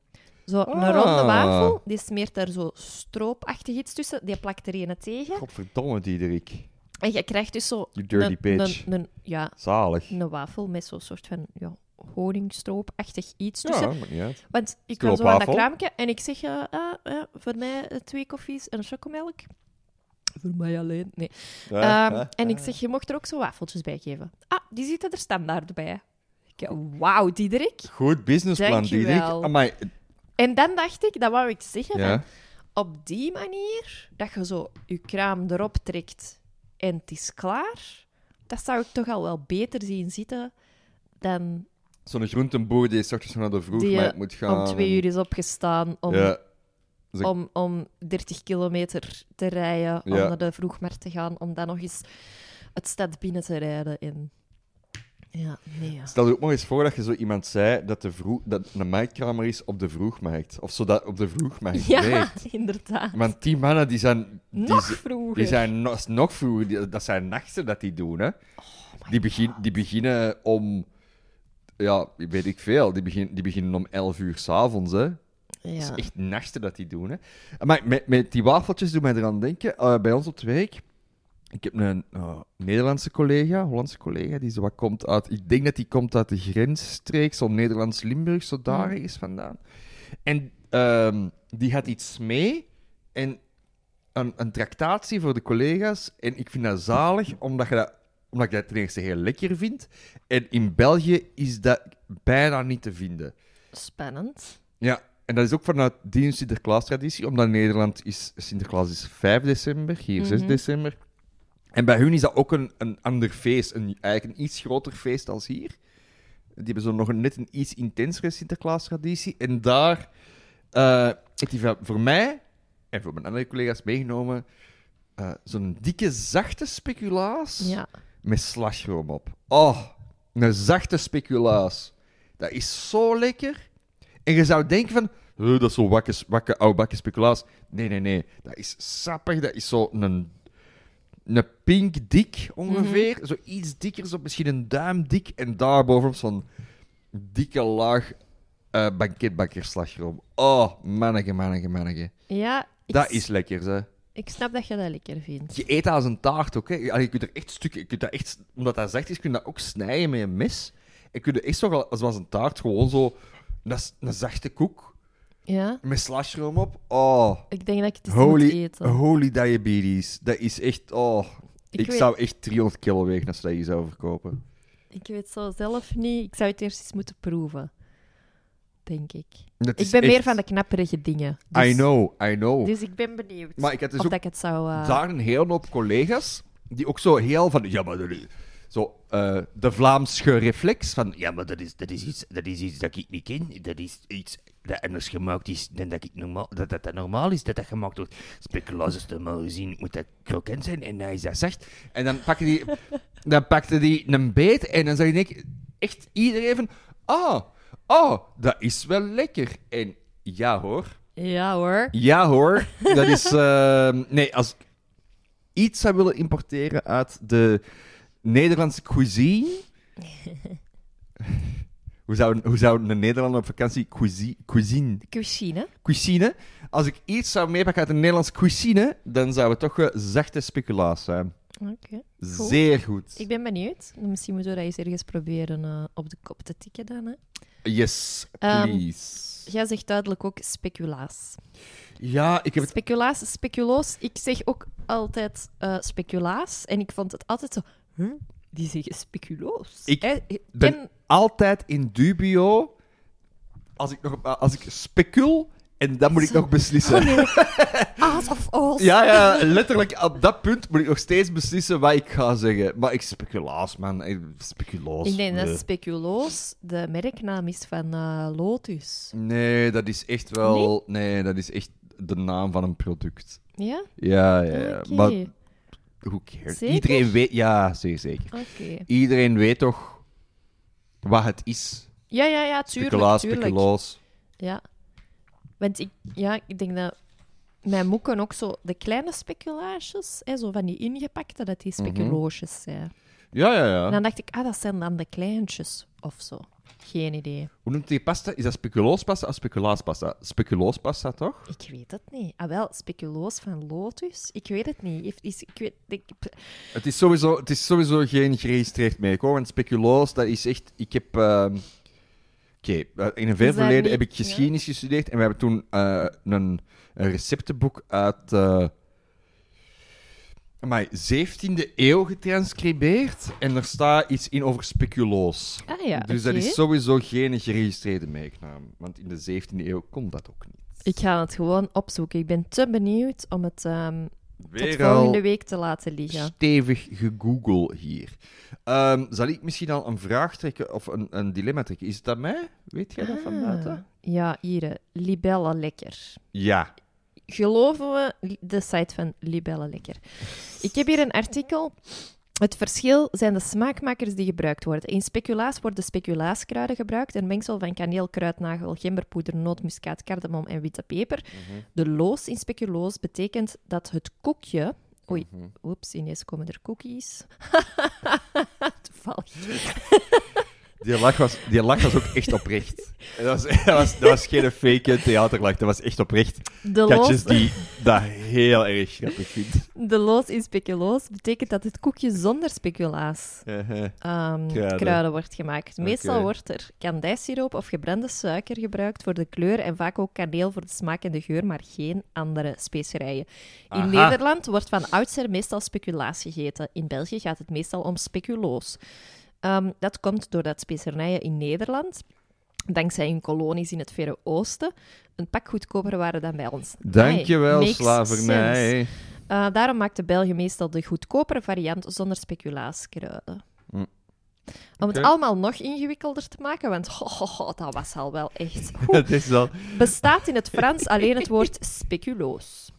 Zo een Ah. ronde wafel. Die smeert daar zo stroopachtig iets tussen. Die plakt er een tegen. Godverdomme, Diederik. En je krijgt dus zo You dirty een, bitch. een, een- ja, Zalig. een wafel met zo'n soort van ja, honingstroopachtig iets Ja, tussen. maakt niet uit. Want ik kwam zo aan dat kraampje en ik zeg, ja, voor mij eh, twee koffies en een chocomelk. Voor mij alleen, nee. Ehm, en ik zeg, je mocht er ook zo wafeltjes bij geven. Ah, die zitten er standaard bij. Ik, Wauw, Diederik. Goed businessplan. Diederik. Amai, En dan dacht ik, dat wou ik zeggen, ja. van, op die manier, dat je zo je kraam erop trekt en het is klaar, dat zou ik toch al wel beter zien zitten dan Zo'n groentenboer die s ochtends naar de vroeg Die, maar moet gaan. om twee uur is opgestaan om, Ja. Zo- om, om 30 kilometer te rijden, om Ja. naar de vroegmarkt te gaan, om dan nog eens het stad binnen te rijden. En... Ja, nee. Ja. Stel je ook nog eens voor dat je zo iemand zei dat, de vroeg, dat een marktkramer is op de vroegmarkt. Of zo dat op de vroegmarkt Ja, werkt. inderdaad. Want die mannen die zijn... Die, nog z- vroeger. die zijn nog, nog vroeger. Die- dat zijn nachten dat die doen, hè. Oh die, begin, die beginnen om... Ja, weet ik veel. Die, begin, die beginnen om 11 uur s'avonds, hè. Dat Ja. is echt nachten dat die doen, hè. Maar met, met die wafeltjes doen mij eraan denken. eh, bij ons op het werk... Ik heb een eh, Nederlandse collega, Hollandse collega, die zo wat komt uit... Ik denk dat die komt uit de grensstreek, zo Nederlands-Limburg, zo daar Mm. ergens vandaan. En ehm, die had iets mee en een, een tractatie voor de collega's. En ik vind dat zalig, omdat, je dat, omdat ik dat ten eerste heel lekker vind. En in België is dat bijna niet te vinden. Spannend. Ja, en dat is ook vanuit die Sinterklaas-traditie, omdat in Nederland is Sinterklaas is 5 december, hier 6 Mhm. december. En bij hun is dat ook een, een ander feest, een, eigenlijk een iets groter feest als hier. Die hebben zo nog een, net een iets intensere Sinterklaas-traditie. En daar eh heeft hij voor- voor mij en voor mijn andere collega's meegenomen eh, zo'n dikke, zachte speculaas Ja. Met slagroom op. Oh, een zachte speculaas. Dat is zo lekker. En je zou denken van, "Eh, dat is zo wakke, wakke oude bakken speculaas. Nee, nee, nee. Dat is sappig. Dat is zo een, een pink dik ongeveer. Zo iets dikker, zo misschien een duim dik. En daarbovenop zo'n dikke laag eh banketbakkerslagroom. Oh, manneke, manneke, manneke. Ja, Dat is lekker, hè. Ik snap dat je dat lekker vindt. Je eet dat als een taart ook, hè. Je kunt er echt stukken... Je kunt dat echt, omdat dat zacht is, kun je dat ook snijden met een mes. En kun je echt zo, zoals een taart, gewoon zo... Een zachte koek Ja, met slagroom op. Oh, ik denk dat ik het eens moet holy, eten. holy diabetes. Dat is echt... Oh, Ik ik, weet- zou echt 300 kilo wegen als ze dat hier zou verkopen. Ik weet zo zelf niet. Ik zou het eerst eens moeten proeven. Denk ik. Dat Ik ben meer van de knapperige dingen. Dus, I know, I know. Dus ik ben benieuwd. Maar ik had dus of ook dat ik het zou... eh, daar een hele hoop collega's die ook zo heel van... Ja, maar dat is... Zo, eh, de Vlaamse reflex van... Ja, maar dat is, dat, is iets, dat is iets dat ik niet ken. Dat is iets dat anders gemaakt is dan dat, ik normaal, dat, dat, dat normaal is. Dat dat gemaakt wordt. Speculaas is normaal gezien moet dat krokant zijn en hij is dat zacht. En dan pakte die, dan pakte die een beet en dan zag één keer echt iedereen van... Ah, oh, dat is wel lekker. En ja hoor... Ja hoor. Ja hoor, dat is. ehm, nee, als ik iets zou willen importeren uit de Nederlandse cuisine. hoe, zou, hoe zou een Nederlander op vakantie cuisine, cuisine, Cuisine. cuisine? Als ik iets zou meepakken uit de Nederlandse cuisine, dan zou het toch eh, zachte speculaas zijn. Oké. Zeer goed. Ik ben benieuwd. Misschien moeten we dat eens ergens proberen eh, op de kop te tikken dan. Hè. Yes, Ehm, please. Jij zegt duidelijk ook speculaas. ja, ik heb het. Speculaas, speculoos. Ik zeg ook altijd eh, speculaas. En ik vond het altijd zo... Huh? Die zeggen speculoos. Ik Hè? ben Ken- altijd in dubio als ik, nog, als ik specul en dan moet ik Zo. nog beslissen. Aas of oos. Ja, ja, letterlijk op dat punt moet ik nog steeds beslissen wat ik ga zeggen. Maar ik speculaas, man. Ik- Speculaas. Ik denk dat nee. speculoos de merknaam is van eh, Lotus. Nee, dat is echt wel... Nee? dat is echt de naam van een product. Ja? Ja, ja, ja. Maar who cares? Zeker? Iedereen weet... Ja, zeker, zeker. Oké. Iedereen weet toch wat het is. Ja, ja, ja, tuurlijk. Speculaas, tuurlijk. speculaas. Ja. Want ik, ja, ik denk dat mijn moeken ook zo... De kleine speculaasjes, hè, zo van die ingepakte, dat die speculoosjes zijn. Ja, ja, ja. En dan dacht ik, ah, dat zijn dan de kleintjes of zo. Geen idee. Hoe noemt die pasta? Is dat speculoospasta of speculaaspasta? Speculoospasta, toch? Ik weet het niet. Ah, wel, speculoos van Lotus? Ik weet het niet. Is, ik weet, ik, Het is sowieso, het is sowieso geen geregistreerd merk, hoor. Want speculoos, dat is echt... Ik heb... ehm, Oké, eh, in een ver verleden niet- heb ik geschiedenis gestudeerd en we hebben toen eh, een, een receptenboek uit... eh amai, 17e eeuw getranscribeerd en er staat iets in over speculoos. ah ja, dus dat is sowieso geen geregistreerde merknaam. Want in de 17e eeuw kon dat ook niet. Ik ga het gewoon opzoeken. Ik ben te benieuwd om het ehm, tot Weer volgende al week te laten liggen. stevig gegoogle hier. Ehm, zal ik misschien al een vraag trekken of een, een dilemma trekken? Is het aan mij? Weet jij dat van Ah, buiten? Ja, hier. hè. Libelle Lekker. Ja. Geloven we de site van Libelle Lekker? Ik heb hier een artikel. Het verschil zijn de smaakmakers die gebruikt worden. In speculaas worden speculaaskruiden gebruikt, een mengsel van kaneel, kruidnagel, gemberpoeder, nootmuskaat, cardamom en witte peper. De loos in speculoos betekent dat het koekje... Oei, oeps, ineens komen er cookies. Toevallig. Die lach was, die lach was ook echt oprecht. Dat was, dat was, dat was geen fake theaterlach, dat was echt oprecht. De Katjes loos, die dat heel erg grappig vindt. de loos in speculoos betekent dat het koekje zonder speculaas Uh-huh. ehm, Kruiden. kruiden. wordt gemaakt. Meestal wordt er kandijsiroop of gebrande suiker gebruikt voor de kleur en vaak ook kaneel voor de smaak en de geur, maar geen andere specerijen. In Aha. Nederland wordt van oudsher meestal speculaas gegeten. In België gaat het meestal om speculoos. Ehm, dat komt doordat specerijen in Nederland, dankzij hun kolonies in het Verre Oosten, een pak goedkoper waren dan bij ons. Dankjewel, makes slavernij. Eh, daarom maakte België meestal de goedkopere variant zonder speculaaskruiden. Hm. Om het allemaal nog ingewikkelder te maken, want ho, ho, ho, dat was al wel echt... Het is wel... Bestaat in het Frans alleen het woord speculoos.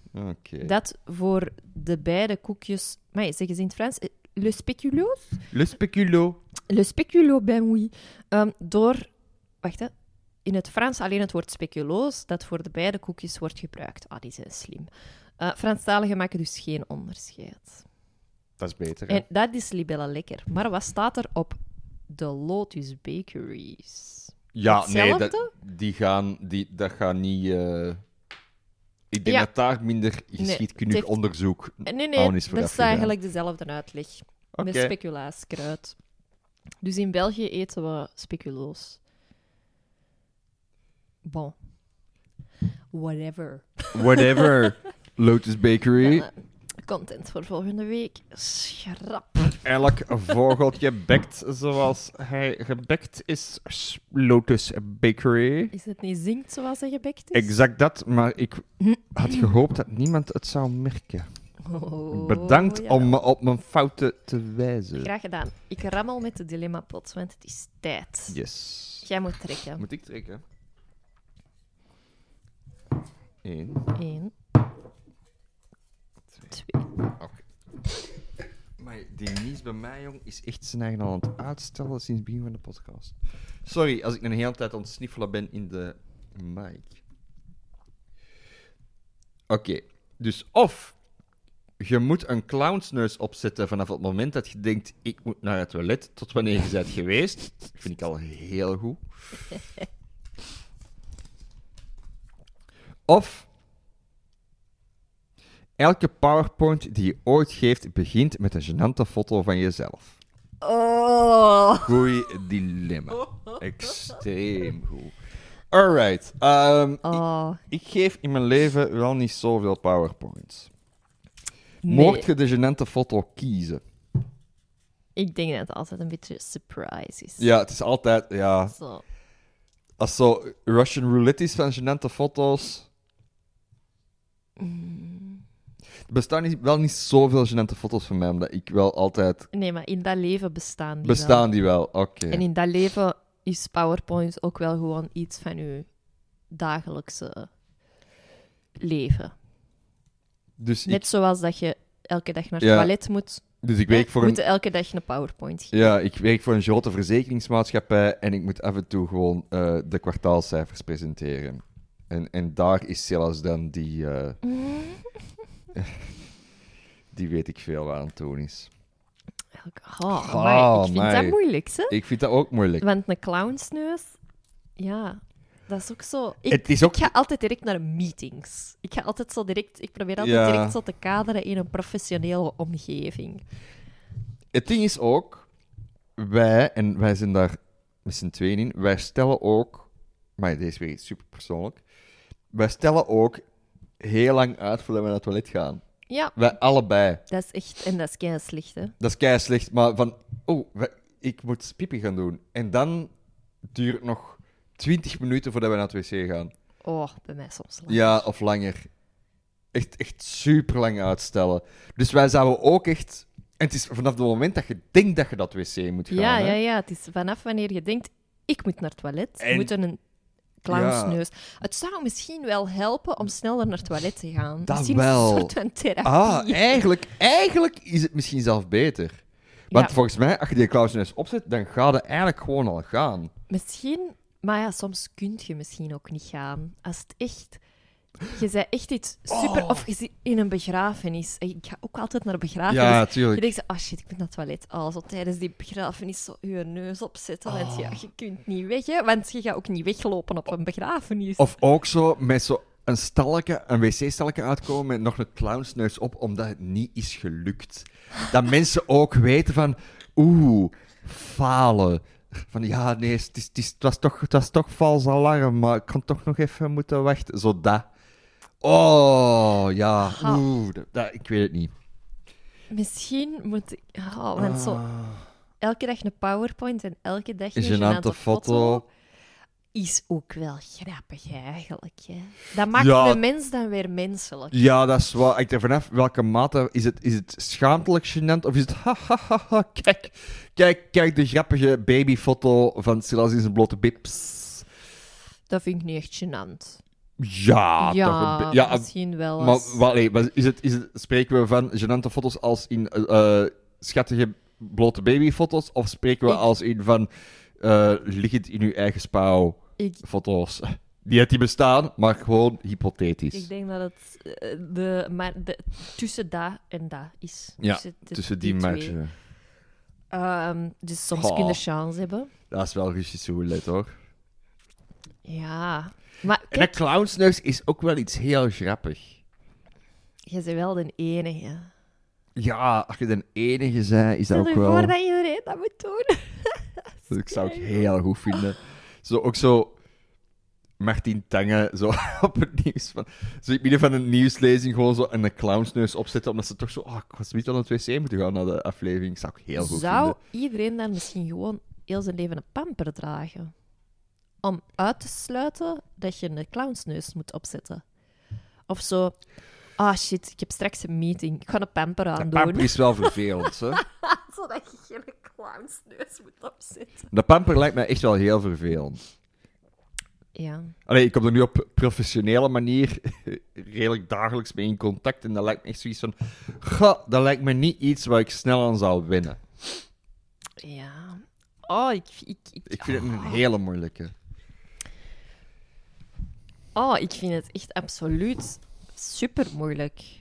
Dat voor de beide koekjes... Maar zeggen ze in het Frans? eh, Le spéculoos? Le speculo. Le spéculo, ben oui. Ehm, door... Wacht, hè. In het Frans alleen het woord speculoos, dat voor de beide koekjes wordt gebruikt. Ah, die zijn slim. Eh Franstaligen maken dus geen onderscheid. Dat is beter. hè? En dat is libella lekker. Maar wat staat er op de Lotus Bakeries? Ja, nee, dat, die gaan, die, dat gaat niet... eh, Ik denk Ja. dat daar minder geschiedkundig het heeft- onderzoek Nee, nee, is dat is eigenlijk dezelfde uitleg. Oké. Met speculaaskruid. Dus in België eten we speculoos. Bon. Whatever. Whatever. Lotus Bakery. Content voor volgende week. Schrap. Elk vogeltje bekt zoals hij gebekt is. Lotus Bakery. Is het niet zingt zoals hij gebekt is? Exact dat, maar ik had gehoopt dat niemand het zou merken. Oh, Bedankt ja. om me op mijn fouten te wijzen. Graag gedaan. Ik rammel met de dilemma-pot, want het is tijd. Yes. Jij moet trekken. Moet ik trekken? Eén. Eén, Twee. twee. Maar die nies bij mij, jong, is echt zijn eigen al aan het uitstellen sinds het begin van de podcast. Sorry als ik een hele tijd aan het sniffelen ben in de mic. Oké, dus of je moet een clownsneus opzetten vanaf het moment dat je denkt, ik moet naar het toilet, tot wanneer je bent geweest. Vind ik al heel goed. Of elke PowerPoint die je ooit geeft, begint met een gênante foto van jezelf. Oh. Goeie dilemma. Extreem goed. Alright. ehm, Oh. ik, ik geef in mijn leven wel niet zoveel PowerPoints. Nee. Mocht je de gênante foto kiezen? Ik denk dat het altijd een beetje surprise is. Ja, het is altijd... Ja, Zo. als zo Russian roulette is van gênante foto's... Er bestaan niet, wel niet zoveel gênante foto's van mij, omdat ik wel altijd... Nee, maar in dat leven bestaan die Bestaan die wel? Oké. wel. En in dat leven is PowerPoint ook wel gewoon iets van je dagelijkse leven. Dus, Net ik, zoals dat je elke dag naar het Ja. toilet moet, dus ik werk voor moet een... elke dag een PowerPoint geven. Ja, ik werk voor een grote verzekeringsmaatschappij en ik moet af en toe gewoon eh, de kwartaalcijfers presenteren. En, en daar is zelfs dan die... eh, die weet ik veel waar aan het doen is. Oh, Oh, amai, ik vind dat moeilijk, hè? Ik vind dat ook moeilijk. Want een clownsneus, ja, dat is ook zo. Ik, Het is ook... ik ga altijd direct naar meetings. Ik ga altijd zo direct, ik probeer altijd Ja. direct zo te kaderen in een professionele omgeving. Het ding is ook, wij, en wij zijn daar met z'n tweeën in, wij stellen ook, maar deze weer iets super persoonlijk, wij stellen ook heel lang uit voordat we naar het toilet gaan. Ja, Wij allebei. dat is echt, en dat is kei slecht, hè? Dat is kei slecht, maar van, oh, wij- ik moet pipi gaan doen. En dan duurt het nog 20 minuten voordat we naar het wc gaan. Oh, bij mij soms. lang. Ja, of langer. Echt, echt super lang uitstellen. Dus wij zouden ook echt. En het is vanaf het moment dat je denkt dat je dat wc moet gaan. ja, hè. ja, ja. Het is vanaf wanneer je denkt, ik moet naar het toilet, En- moet een clownsneus. Het zou misschien wel helpen om sneller naar het toilet te gaan. Dat misschien wel. een soort van therapie. Ah, eigenlijk, eigenlijk is het misschien zelf beter. Want Ja. volgens mij, als je die clownsneus opzet, dan gaat het eigenlijk gewoon al gaan. Misschien, maar ja, soms kun je misschien ook niet gaan. Als het echt. Je zei echt iets super. Oh. Of je zit in een begrafenis. Ik ga ook altijd naar een begrafenis. Ja, Je tuurlijk. denkt zo, oh shit, ik ben naar het toilet. Oh, zo tijdens die begrafenis zo je neus opzetten. Want Oh. ja, je kunt niet weg, hè. Want je gaat ook niet weglopen op een begrafenis. Of ook zo met zo een stalletje, een wc-stalletje uitkomen met nog een clownsneus op, omdat het niet is gelukt. Dat mensen ook weten van, oeh, falen. Van ja, nee, het, is, het, is, het, was toch, het was toch vals alarm, maar ik kan toch nog even moeten wachten. Zo dat. Oh, ja. Oeh, dat, dat- ik weet het niet. Misschien moet ik... Oh, want zo Ah. elke dag een PowerPoint en elke dag Een een gênante foto. Is ook wel grappig, eigenlijk. Hè. Dat maakt Ja. de mens dan weer menselijk. Ja, dat is wel. Ik er vanaf welke mate is het, is het schaamtelijk gênant of is het ha ha ha ha kijk, kijk, kijk de grappige babyfoto van Silas in zijn blote bips. Dat vind ik niet echt gênant. Ja, ja, toch ja, misschien wel maar als... is het, is het, spreken we van gênante foto's als in eh, eh, schattige blote babyfoto's of spreken we Ik- als in van eh liggend in uw eigen spouw Ik, foto's? Die het die bestaan, maar gewoon hypothetisch. Ik denk dat het eh, de, maar de, tussen dat en dat is. Ja, de- Tussen die, twee. matchen. Ehm, dus soms Goh. kun je chance hebben. Dat is wel Russisch roulette, hoor. Ja. Maar En kijk, dat clownsneus is ook wel iets heel grappig. je bent wel de enige. Ja, als je de enige zei, is dat Stel ook je wel... voor dat iedereen dat moet doen. Dat ik zou ik heel goed vinden. Zo, ook zo... Martin Tange, zo op het nieuws. Van, zo in het midden van een nieuwslezing gewoon zo een clownsneus opzetten, omdat ze toch zo... Oh, ik was niet aan het wc moeten gaan naar de aflevering. zou ik heel goed Zou vinden. iedereen dan misschien gewoon heel zijn leven een pamper dragen? Om uit te sluiten dat je een clownsneus moet opzetten. Of zo... Ah shit, ik heb straks een meeting. Ik ga een pamper Dat aandoen. pamper is wel vervelend, hè. Zodat je geen clownsneus moet opzetten. De pamper lijkt mij echt wel heel vervelend. Ja. Allee, ik kom er nu op professionele manier redelijk dagelijks mee in contact. En dat lijkt me echt zoiets van... Goh, dat lijkt me niet iets waar ik snel aan zou winnen. Ja. Oh, ik... Ik, ik, Ik vind het een hele moeilijke. oh, ik vind het echt absoluut super moeilijk.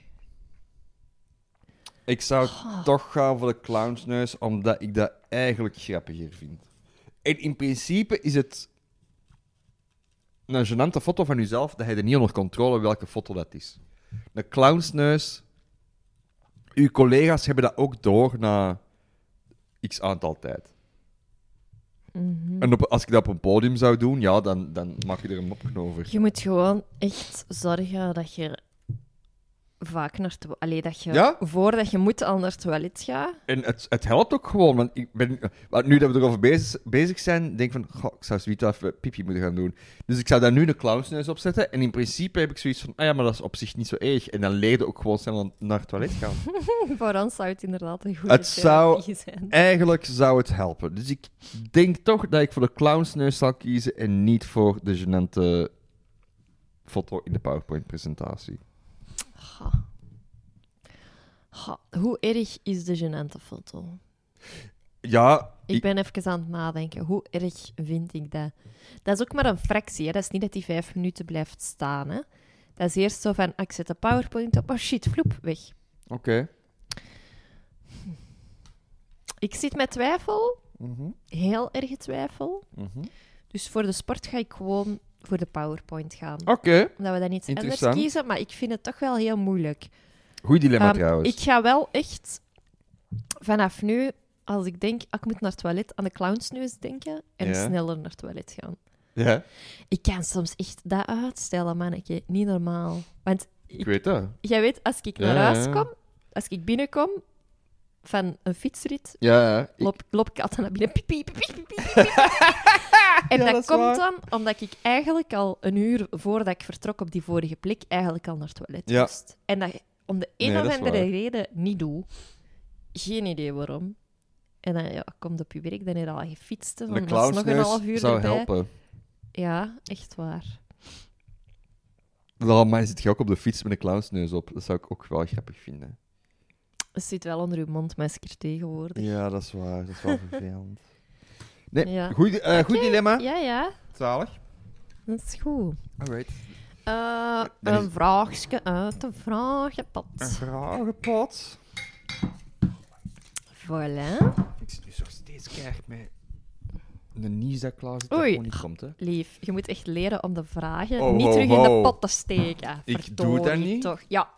Ik zou Oh. toch gaan voor de clownsneus, omdat ik dat eigenlijk grappiger vind. En in principe is het een gênante foto van jezelf dat je er niet onder controle welke foto dat is. Een clownsneus... Uw collega's hebben dat ook door na x aantal tijd. Mhm. En op, als ik dat op een podium zou doen, ja, dan, dan maak je er een mopje over. Je moet gewoon echt zorgen dat je vaak naar het... Allee, dat je Ja? voordat je moet al naar het toilet gaat. En het, het helpt ook gewoon, want ik ben, want nu dat we erover bezig, bezig zijn, denk ik van, goh, ik zou zoiets even pipi moeten gaan doen. Dus ik zou daar nu een clownsneus op zetten. En in principe heb ik zoiets van, ah ja, maar dat is op zich niet zo erg. En dan je ook gewoon snel naar het toilet gaan. Voor ons zou het inderdaad een goede Het zou- therapie zijn. Eigenlijk zou het helpen. Dus ik denk toch dat ik voor de clownsneus zal kiezen en niet voor de gênante foto in de PowerPoint-presentatie. Ha. Ha. Hoe erg is de gênante foto? Ja, Ik ik- ben even aan het nadenken. Hoe erg vind ik dat? Dat is ook maar een fractie. Hè? Dat is niet dat die vijf minuten blijft staan. Hè? Dat is eerst zo van, ah, ik zet de PowerPoint op. Oh shit, vloep, weg. oké. Ik zit met twijfel. Mhm, Heel erg twijfel. mhm. Dus voor de sport ga ik gewoon voor de PowerPoint gaan. Oké, Omdat we dan iets anders kiezen. Maar ik vind het toch wel heel moeilijk. goed dilemma Ehm, trouwens. Ik ga wel echt vanaf nu, als ik denk, ah, ik moet naar het toilet, aan de clownsneus denken en Ja. sneller naar het toilet gaan. Ja, Ik kan soms echt dat uitstellen, manneke. Niet normaal. Want ik weet dat. jij weet, als ik naar ja, huis kom, als ik binnenkom van een fietsrit, Ja, ja. Ik- loop, loop ik altijd naar binnen. Piep, piep, piep. en Ja, dat, komt waar. dan omdat ik eigenlijk al een uur voordat ik vertrok op die vorige plek, eigenlijk al naar het toilet Ja. moest. En dat om de een Nee, of andere reden niet doe. Geen idee waarom. En dan ja, komt op je werk, dan heb je al gefietst. de van, is nog een half uur zou erbij. helpen. Ja, echt waar. Wel, maar zit je ook op de fiets met een clownsneus op? Dat zou ik ook wel grappig vinden. Het zit wel onder uw mondmasker tegenwoordig. Ja, dat is waar. Dat is wel vervelend. Nee, Ja. goed, eh, goed dilemma. Ja, ja, Zalig. dat is goed. Alright. Eh, Dan is- een vraagje uit de vragenpot. Een vragenpot. Voilà. Ik zit nu zo steeds keihard met een nieuws dat klaar zit dat Oei. gewoon niet komt, hè. Lief, je moet echt leren om de vragen Oh, niet ho, terug in de pot te steken. Ik doe dat niet. Toch. Ja.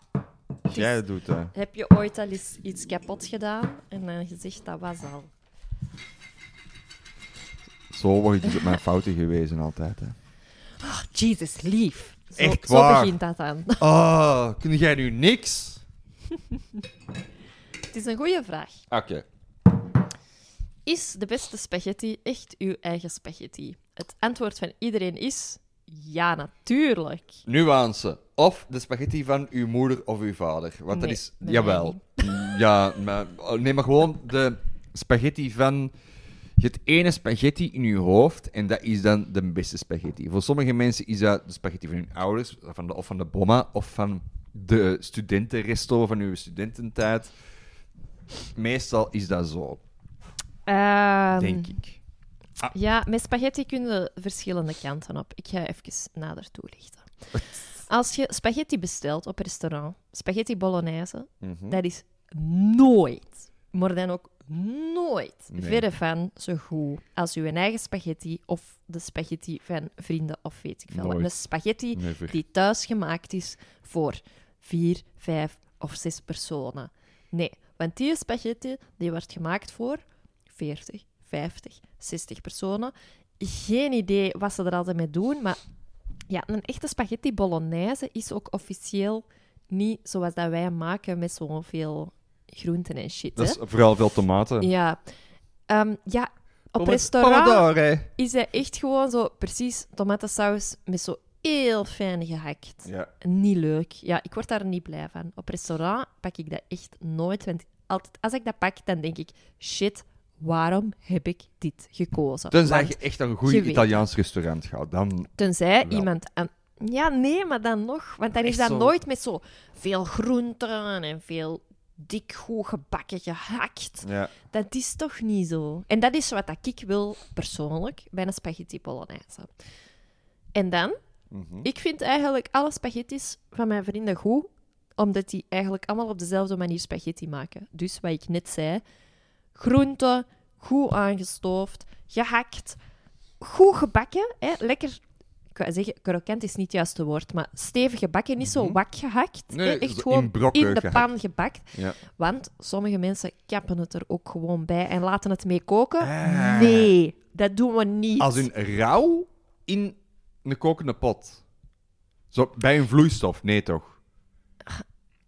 Jij doet dat. Heb je ooit al eens iets kapot gedaan en dan gezegd dat was al? Zo word je dus op mijn fouten gewezen altijd, hè. Oh, Jesus, lief. Zo, Echt zo waar? begint dat dan. Oh, kun jij nu niks? Het is een goede vraag. Oké. Is de beste spaghetti echt uw eigen spaghetti? Het antwoord van iedereen is ja, natuurlijk. Nuance. Of de spaghetti van uw moeder of uw vader. Want dat Nee, is... bij Jawel. Ja, maar... oh, Nee, maar gewoon de spaghetti van... Je hebt ene spaghetti in je hoofd en dat is dan de beste spaghetti. Voor sommige mensen is dat de spaghetti van hun ouders, van de, of van de bomma, of van de studentenresto van uw studententijd. Meestal is dat zo, Ehm, denk ik. Ja, met spaghetti kun je verschillende kanten op. Ik ga even nader toelichten. Als je spaghetti bestelt op restaurant, spaghetti bolognese, Mhm. dat is nooit, maar dan ook nooit, Nee. verre van zo goed als uw eigen spaghetti of de spaghetti van vrienden of weet ik veel. Een spaghetti Never. die thuis gemaakt is voor vier, vijf of zes personen. Nee, want die spaghetti die wordt gemaakt voor 40, 50, 60 personen. Geen idee wat ze er altijd mee doen, maar ja, een echte spaghetti bolognese is ook officieel niet zoals dat wij maken met zoveel groenten en shit. Dat hè? is vooral veel tomaten. Ja. Ehm, ja, op restaurant is hij echt gewoon zo precies tomatensaus met zo heel fijn gehakt. Ja. Niet leuk. Ja, ik word daar niet blij van. Op restaurant pak ik dat echt nooit. Want altijd, als ik dat pak, dan denk ik... Shit, waarom heb ik dit gekozen? Tenzij Want je echt een je goed weet- Italiaans restaurant gaat, dan... Tenzij Wel. iemand... Aan... Ja, nee, maar dan nog. Want dan is dat zo- nooit met zo veel groenten en veel dik goed gebakken gehakt. Ja. Dat is toch niet zo. En dat is wat ik wil, persoonlijk, bij een spaghetti bolognese. En dan, Mhm. ik vind eigenlijk alle spaghettis van mijn vrienden goed, omdat die eigenlijk allemaal op dezelfde manier spaghetti maken. Dus wat ik net zei, groenten, goed aangestoofd, gehakt, goed gebakken, hè, lekker... Ik wou zeggen, krokant is niet het juiste woord, maar stevig gebakken, niet zo Mhm. wak gehakt. hè, echt gewoon in brokken in de gehakt. pan gebakt. Ja. Want sommige mensen kappen het er ook gewoon bij en laten het mee koken. Ah. Nee, dat doen we niet. Als een rauw in een kokende pot. Zo, bij een vloeistof, nee toch?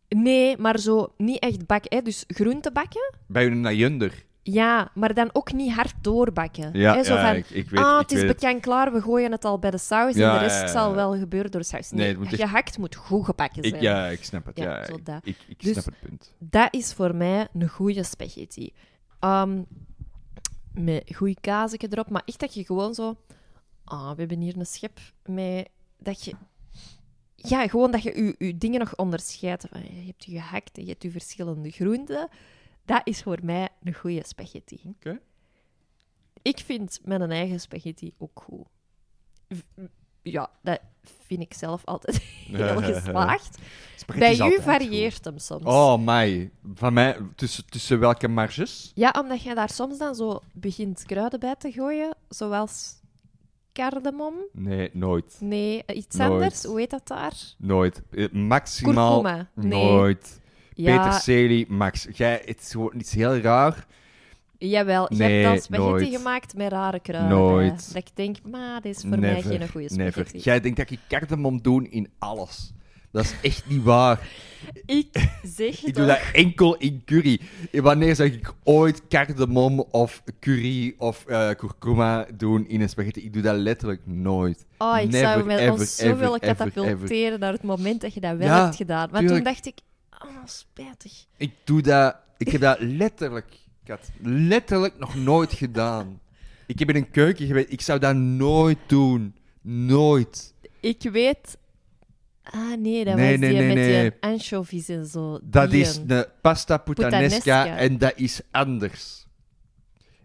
Nee, maar zo niet echt bakken. Hè? Dus groente bakken, Bij een najunder. Ja, maar dan ook niet hard doorbakken. Ja, hè? Zo ja, van, ik, ik weet, ah, ik het is bekend klaar, we gooien het al bij de saus Ja, en de rest zal wel gebeuren door de saus. Nee, Nee, het moet echt- gehakt moet goed gebakken zijn. Ik, ja, ik snap het. Ja, zo dat. ik, Dus- snap het punt. Dat is voor mij een goede spaghetti. Ehm, met goede kaasje erop, maar echt dat je gewoon zo... Ah, we hebben hier een schep met... Dat je... Ja, gewoon dat je je, je dingen nog onderscheidt. Je hebt je gehakt je hebt je verschillende groenten. Dat is voor mij een goede spaghetti. Oké. Ik vind mijn eigen spaghetti ook goed. Ja, dat vind ik zelf altijd heel geslaagd. Bij u varieert hem soms. Oh, mij. Van mij, tussen, tussen welke marges? Ja, omdat je daar soms dan zo begint kruiden bij te gooien, zoals cardamom. Nee, nooit. Nee, iets Nooit. anders. Hoe heet dat daar? Nooit. Eh, Maximaal. Kurkuma. Nee. Nooit. Ja, Peterselie, max. Jij, het is gewoon iets heel raar. jawel. Je Nee, hebt al spaghetti nooit. gemaakt met rare kruiden. Nooit. Dat ik denk, maar dit is voor mij Never, geen goede never. spaghetti. Jij denkt dat ik cardamom doe in alles. Dat is echt niet waar. Ik zeg Ik doe dat enkel in curry. En Wanneer zou ik ooit cardamom of curry of eh kurkuma doen in een spaghetti? Ik doe dat letterlijk nooit. Oh, ik Never, zou me ever, ons zo ever, willen ever, katapulteren naar het moment dat je dat wel Ja, hebt gedaan. Tuurlijk. toen dacht ik, oh, spijtig. Ik doe dat... Ik heb dat letterlijk... Had letterlijk nog nooit gedaan. Ik heb in een keuken geweest. Ik zou dat nooit doen. Nooit. Ik weet... Ah, nee, dat Nee, was nee, die nee, met nee. die anchovies en zo. Dat Die is een- de pasta puttanesca Puttanesca. en dat is anders.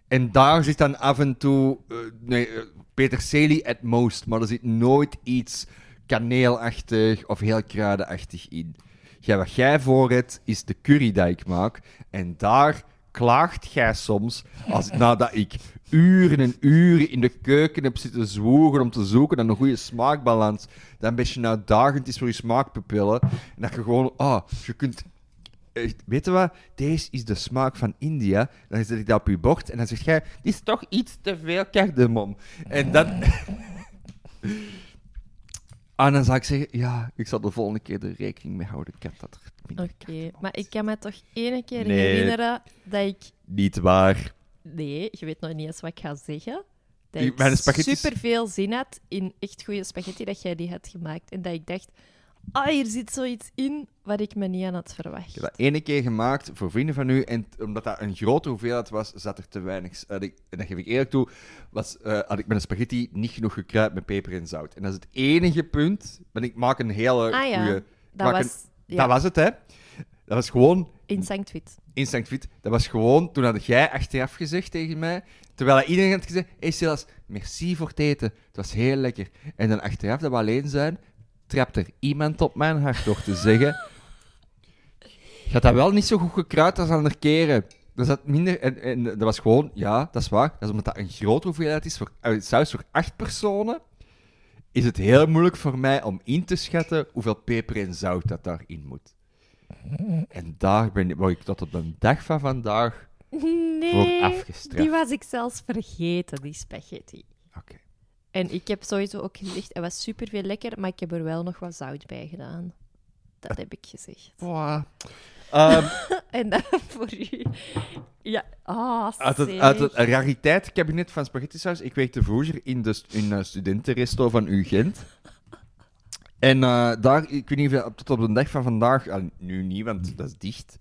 En daar zit dan af en toe eh, nee, eh, peterselie at most, maar er zit nooit iets kaneelachtig of heel kruidenachtig in. Ja, wat jij voor hebt, is de curry die ik maak. En daar klaagt jij soms, als, nadat ik uren en uren in de keuken heb zitten zwoegen om te zoeken naar een goede smaakbalans, dan ben je uitdagend is voor je smaakpupillen. En dat je gewoon, ah, je kunt Echt, weet je wat? Deze is de smaak van India. Dan zet ik dat op je bord en dan zeg jij: Dit is toch iets te veel cardamom. En dan. en dan zal ik zeggen: Ja, ik zal de volgende keer er rekening mee houden. Ik heb dat er Oké, maar ik kan me toch één keer Nee. herinneren dat ik... Niet waar. Nee, je weet nog niet eens wat ik ga zeggen. Dat ik spaghettis- superveel zin had in echt goede spaghetti dat jij die had gemaakt. En dat ik dacht, ah, hier zit zoiets in wat ik me niet aan had verwacht. Ik heb dat ene keer gemaakt voor vrienden van u. En omdat dat een grote hoeveelheid was, zat er te weinig. ik- en dat geef ik eerlijk toe. Was, eh, had ik met een spaghetti niet genoeg gekruid met peper en zout. En dat is het enige punt. Want ik maak een hele Ah ja, goede. Dat was... een- ja. Dat was het, hè? Dat was gewoon Instinct Fit. Instinct Fit, dat was gewoon, toen had jij achteraf gezegd tegen mij, terwijl iedereen had gezegd, hey Silas, merci voor het eten, het was heel lekker. En dan achteraf, dat we alleen zijn, trapt er iemand op mijn hart door te zeggen, je had dat wel niet zo goed gekruid als andere keren. Er zat minder, en, en dat was gewoon, ja, dat is waar, dat is omdat dat een grote hoeveelheid is, voor, uh, zelfs voor acht personen, is het heel moeilijk voor mij om in te schatten hoeveel peper en zout dat daarin moet. En daar ben, word ik tot op de dag van vandaag voor Nee, afgestraft. die was ik zelfs vergeten, die spaghetti. Oké. En ik heb sowieso ook gezegd, het was super veel lekker, maar ik heb er wel nog wat zout bij gedaan. Dat heb ik gezegd. Wow. Ehm, En dat voor u. Ja, ah, uit, het, uit het rariteitenkabinet van spaghetti saus. Ik werkte vroeger in de in een studentenresto van UGent. En eh, daar, ik weet niet of dat tot op de dag van vandaag, ah, nu niet, want dat is dicht.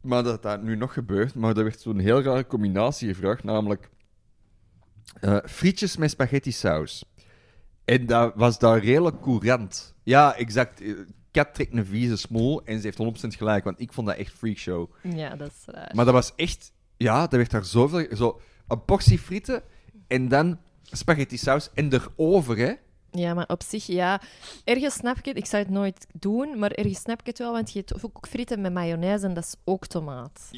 Maar dat dat nu nog gebeurt. Maar er werd zo'n heel rare combinatie gevraagd, namelijk eh, frietjes met spaghetti saus. En dat was daar redelijk courant. Ja, exact. Eh, Kat trekt een vieze smoel en ze heeft 100% gelijk, want ik vond dat echt freakshow. Ja, dat is raar. Maar dat was echt... Ja, er werd daar zoveel... Zo, een portie frieten en dan spaghetti saus en erover, hè. Ja, maar op zich, ja. Ergens snap ik het. Ik zou het nooit doen, maar ergens snap ik het wel, want je hebt ook frieten met mayonaise en dat is ook tomaat.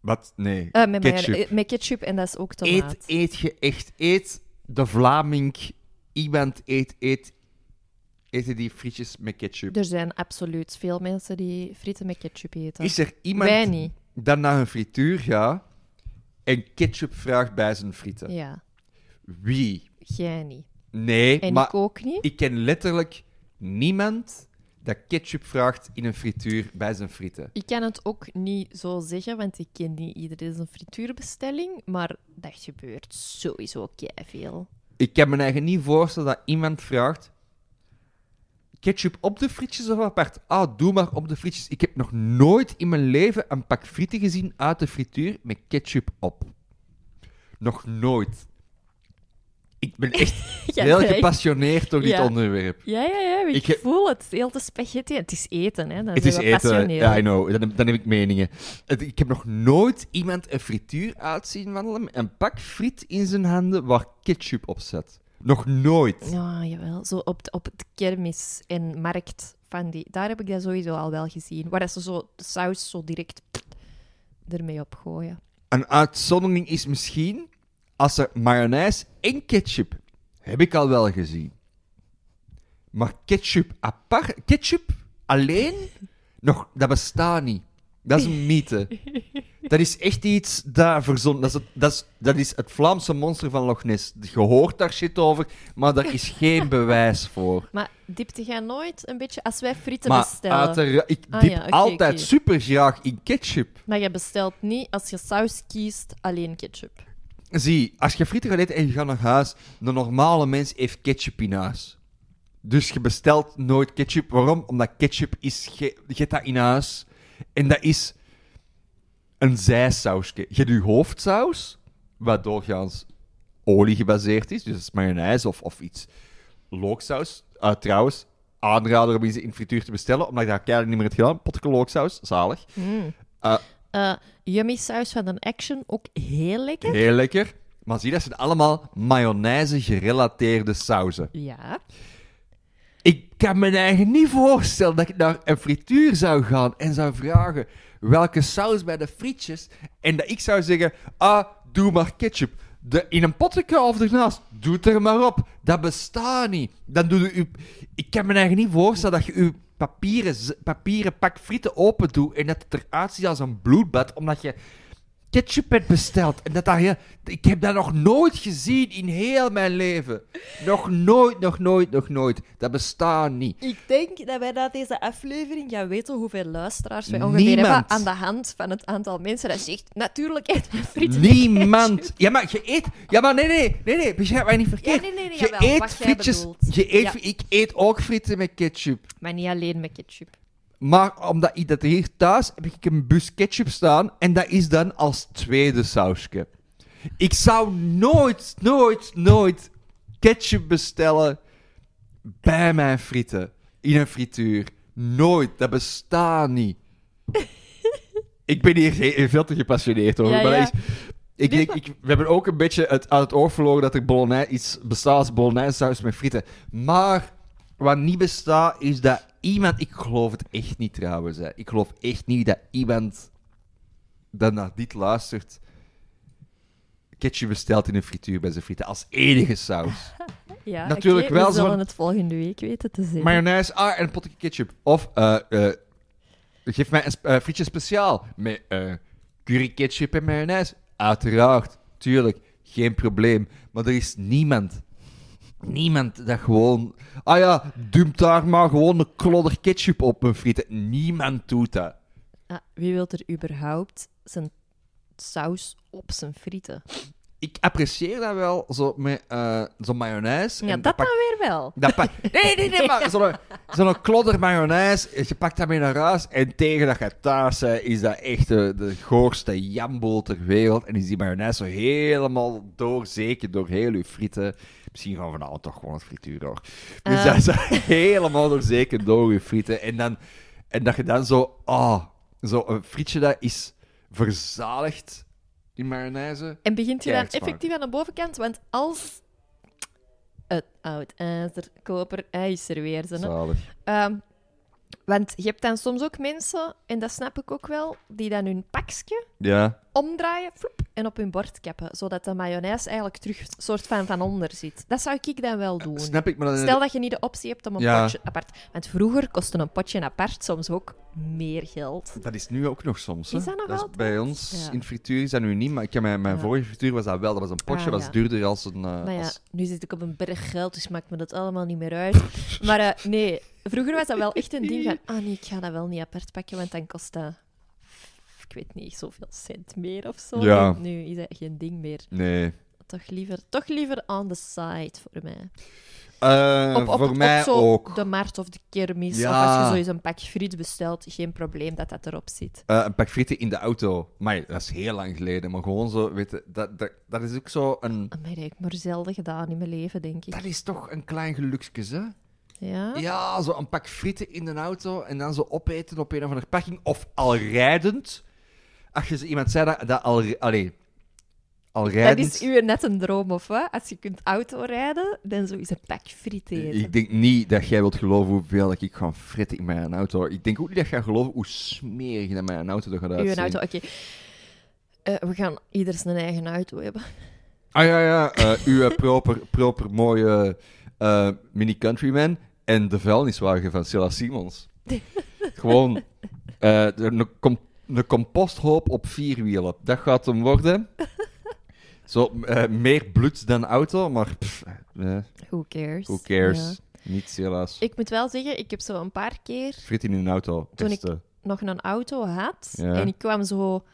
Wat? Nee. Eh, met, mayo- ketchup. eh, met ketchup en dat is ook tomaat. Eet, eet je echt... Eet de Vlaming... Iemand eet, eet... Eten die frietjes met ketchup? Er zijn absoluut veel mensen die frieten met ketchup eten. Is er iemand Wij niet. dat naar een frituur gaat en ketchup vraagt bij zijn frieten? Ja, Wie? jij niet. Nee, En maar ik ook niet. ik ken letterlijk niemand dat ketchup vraagt in een frituur bij zijn frieten. Ik kan het ook niet zo zeggen, want ik ken niet iedereen zijn frituurbestelling, maar dat gebeurt sowieso veel. Ik kan me eigenlijk niet voorstellen dat iemand vraagt... Ketchup op de frietjes of apart? Ah, doe maar op de frietjes. Ik heb nog nooit in mijn leven een pak frieten gezien uit de frituur met ketchup op. Nog nooit. Ik ben echt Ja, heel nee. gepassioneerd door dit onderwerp. Ja, ja, ja, ik, Ik voel het. Heel te spaghetti. Het is eten, hè. Dan Het is eten. Ja, I know. Dan, heb- dan heb ik meningen. Het- ik heb nog nooit iemand een frituur uitzien wandelen met een pak friet in zijn handen waar ketchup op zit. Nog nooit. Ja, jawel. Zo op, het- op het kermis en markt van die... Daar heb ik dat sowieso al wel gezien. Waar dat ze zo de saus zo direct ermee opgooien. Een uitzondering is misschien als er mayonaise en ketchup. Heb ik al wel gezien. Maar ketchup apart, ketchup alleen, nog, dat bestaat niet. Dat is een mythe. Dat is echt iets dat verzonnen. Dat is het, dat is, dat is het Vlaamse monster van Loch Ness. Je hoort daar shit over, maar daar is geen bewijs voor. Maar dipte jij nooit een beetje... Als wij frieten Maar bestellen... uiteraard- ik Ah dip ja, altijd super graag in ketchup. Maar je bestelt niet, als je saus kiest, alleen ketchup. Zie, als je frieten gaat eten en je gaat naar huis, de normale mens heeft ketchup in huis. Dus je bestelt nooit ketchup. Waarom? Omdat ketchup is... Je, je hebt dat in huis. En dat is een zijsausje. Je hebt je hoofdsaus, wat doorgaans olie gebaseerd is. Dus mayonaise of, of iets. Looksaus. Uh, trouwens, aanrader om iets in frituur te bestellen, omdat ik dat keihard niet meer heb gedaan. Potje looksaus, zalig. Mm. Eh, Eh, yummy saus van een Action, ook heel lekker. Heel lekker. Maar zie, dat zijn allemaal mayonaise-gerelateerde sauzen. Ja. Ik kan me eigenlijk niet voorstellen dat ik naar een frituur zou gaan en zou vragen welke saus bij de frietjes. En dat ik zou zeggen, ah, doe maar ketchup. De, in een potje of ernaast, doe het er maar op. Dat bestaat niet. Dan doe je, ik kan me eigenlijk niet voorstellen dat je je papieren, papieren pak frieten open doet en dat het eruit ziet als een bloedbad, omdat je ketchup hebt besteld. En dat heel, ik heb dat nog nooit gezien in heel mijn leven. Nog nooit, nog nooit, nog nooit. Dat bestaat niet. Ik denk dat wij na deze aflevering gaan weten hoeveel luisteraars wij ongeveer Niemand. hebben aan de hand van het aantal mensen dat zegt, natuurlijk eet mijn frieten Niemand. Ja, maar je eet... Ja, maar nee, nee, nee, nee. Begrijp mij niet verkeerd. Ja, nee, nee, nee, je jawel, eet frietjes... Je eet, Ja. Ik eet ook frieten met ketchup. Maar niet alleen met ketchup. Maar omdat ik dat hier thuis heb ik een bus ketchup staan en dat is dan als tweede sausje. Ik zou nooit, nooit, nooit ketchup bestellen bij mijn frieten in een frituur. Nooit, dat bestaat niet. ik ben hier he- veel te gepassioneerd over. Ja, maar ja. dat is- ik denk, ik, we hebben ook een beetje het, uit het oog verloren dat er bolognese, iets bestaat als bolognese saus met frieten. Maar wat niet bestaat, is dat iemand... Ik geloof het echt niet trouwens. Hè. Ik geloof echt niet dat iemand dat naar dit luistert ketchup bestelt in een frituur bij zijn frieten. Als enige saus. Ja, Natuurlijk wel We zullen zo'n- het volgende week weten te zeggen. Mayonaise, ah, en een potje ketchup. Of, eh, eh, geef mij een sp- eh, frietje speciaal met curry ketchup en mayonaise. Uiteraard, tuurlijk, geen probleem. Maar er is niemand, niemand dat gewoon... Ah ja, dump daar maar gewoon een klodder ketchup op mijn frieten. Niemand doet dat. Ah, wie wil er überhaupt zijn saus op zijn frieten? Ik apprecieer dat wel, zo met eh, zo'n mayonaise. Ja, En dat pak- dan weer wel. Dat pa- nee, nee, nee, maar zo'n zo'n klodder mayonaise, je pakt dat mee naar huis en tegen dat je thuis bent, is dat echt de, de goorste jamboel ter wereld. En is die mayonaise zo helemaal doorzeken door heel je frieten. Misschien gaan we vanavond toch gewoon het frituur door. Dus Ah. dat is helemaal doorzeken door je frieten. En, dan, en dat je dan zo, ah, zo een frietje dat is verzadigd in mayonaise. En begint je dan effectief aan de bovenkant? Want als het oud ijzer, koper, hij is er weer. Zo. Ehm, want je hebt dan soms ook mensen, en dat snap ik ook wel, die dan hun pakje Ja. omdraaien floep, en op hun bord kappen, zodat de mayonaise eigenlijk terug een soort van van onder zit. Dat zou ik dan wel doen. Snap ik, maar dan... Stel dat je niet de optie hebt om een Ja. potje apart... Want vroeger kostte een potje apart soms ook meer geld. Dat is nu ook nog soms. Hè? Is dat nog is altijd? bij ons Ja. in frituur is dat nu niet, maar ik heb mijn, mijn Ja. vorige frituur was dat wel. Dat was een potje, Ah, was ja. duurder als een. eh, Maar ja, als- nu zit ik op een berg geld, dus maakt me dat allemaal niet meer uit. maar eh, nee, vroeger was dat wel echt een ding van... Ah nee, ik ga dat wel niet apart pakken, want dan kost dat... Ik weet niet, zoveel cent meer of zo. Ja. Nu, is dat geen ding meer. Nee. Toch liever, toch liever on the side voor mij. Eh, Op, op, voor op mij zo ook. de markt of de kermis. Of als je zo eens een pak friet bestelt, geen probleem dat dat erop zit. Eh, een pak frieten in de auto. Maar dat is heel lang geleden. Maar gewoon zo, weet je, dat, dat, dat is ook zo een. Dat heb ik maar zelden gedaan in mijn leven, denk ik. Dat is toch een klein geluksje, hè? Ja? Ja, zo een pak frieten in de auto en dan zo opeten op een of andere parking. Of al rijdend. Als je iemand zei dat, dat al... Allee, al Dat is uw net een droom, of wat? Als je kunt autorijden, dan zo eens een pak friet eten. Ik denk niet dat jij wilt geloven hoeveel dat ik ga fritten in mijn auto. Ik denk ook niet dat jij gelooft hoe smerig dat mijn auto er gaat uitzien. Uw auto, oké. Eh, we gaan ieder zijn eigen auto hebben. Ah ja, ja. eh, uw proper, proper mooie eh, Mini Countryman en de vuilniswagen van Silla Simons. Gewoon een, com- een composthoop op vier wielen. Dat gaat hem worden. Zo, eh, meer bloed dan auto, maar pff, eh, Who cares? who cares? Ja. Niets helaas. Ik moet wel zeggen, ik heb zo een paar keer Friet in een auto. Toen ik- nog een auto had. Ja. En ik kwam zo...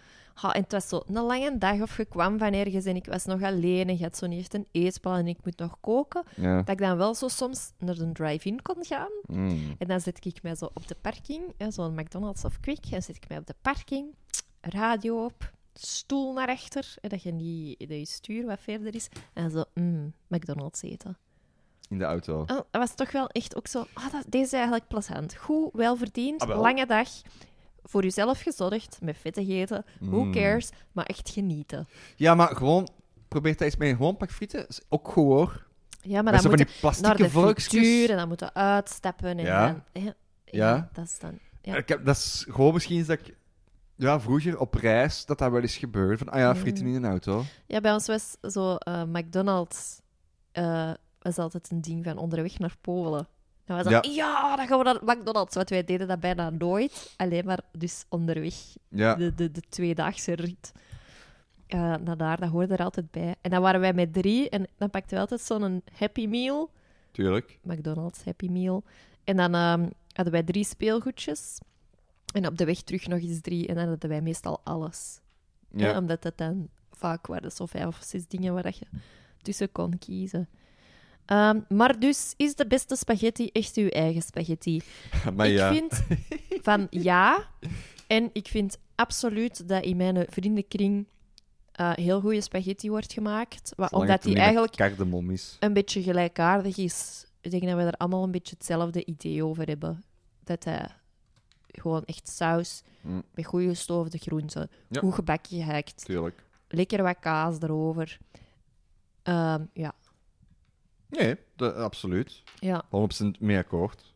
Ha, en het was zo een lange dag of je kwam van ergens en ik was nog alleen en je had zo niet echt een eetspel en ik moet nog koken. Ja. Dat ik dan wel zo soms naar de drive-in kon gaan. Mm. En dan zet ik mij zo op de parking, zo'n McDonald's of Quick, en zet ik mij op de parking, radio op, stoel naar achter, en dat je niet dat je stuur wat verder is, en zo, mm, McDonald's eten. In de auto. Oh, dat was toch wel echt ook zo, ah, dat, deze is eigenlijk plezant. Goed, welverdiend, Ah, wel. lange dag, voor jezelf gezorgd, met vette gegeten, who Mm. cares, maar echt genieten. Ja, maar gewoon... Probeer eens mee. Gewoon pak frieten. Is ook goed, hoor. Ja, maar Met dan moet die je naar de frituur en dan moeten uitstappen en Ja. dan... Ja, dat is dan... Ja. Ik heb, dat is gewoon misschien is dat ik... Ja, vroeger op reis, dat dat wel eens gebeurde. Van, ah ja, frieten in een auto. Ja, bij ons was zo eh, McDonald's eh, was altijd een ding van onderweg naar Polen. Dan was dat, Ja. ja. dan gaan we naar McDonald's. Want wij deden dat bijna nooit. Alleen maar dus onderweg. Ja. De, de, de tweedaagse rit. eh naar daar, dat hoorde er altijd bij. En dan waren wij met drie. En dan pakten we altijd zo'n Happy Meal. Tuurlijk. McDonald's Happy Meal. En dan ehm, hadden wij drie speelgoedjes. En op de weg terug nog eens drie. En dan hadden wij meestal alles. Ja. Ja, omdat het dan vaak waren zo vijf of zes dingen waar dat je tussen kon kiezen. Ehm, maar dus, is de beste spaghetti echt uw eigen spaghetti? maar ik ja. vind van ja. En ik vind absoluut dat in mijn vriendenkring eh, heel goede spaghetti wordt gemaakt. Omdat die eigenlijk is. een beetje gelijkaardig is. Ik denk dat we er allemaal een beetje hetzelfde idee over hebben. Dat hij gewoon echt saus Mm. met goede gestoofde groenten. Ja. Goed gebakje gehakt. Tuurlijk. Lekker wat kaas erover. Ehm, ja. Nee, absoluut. ja. 100% mee akkoord.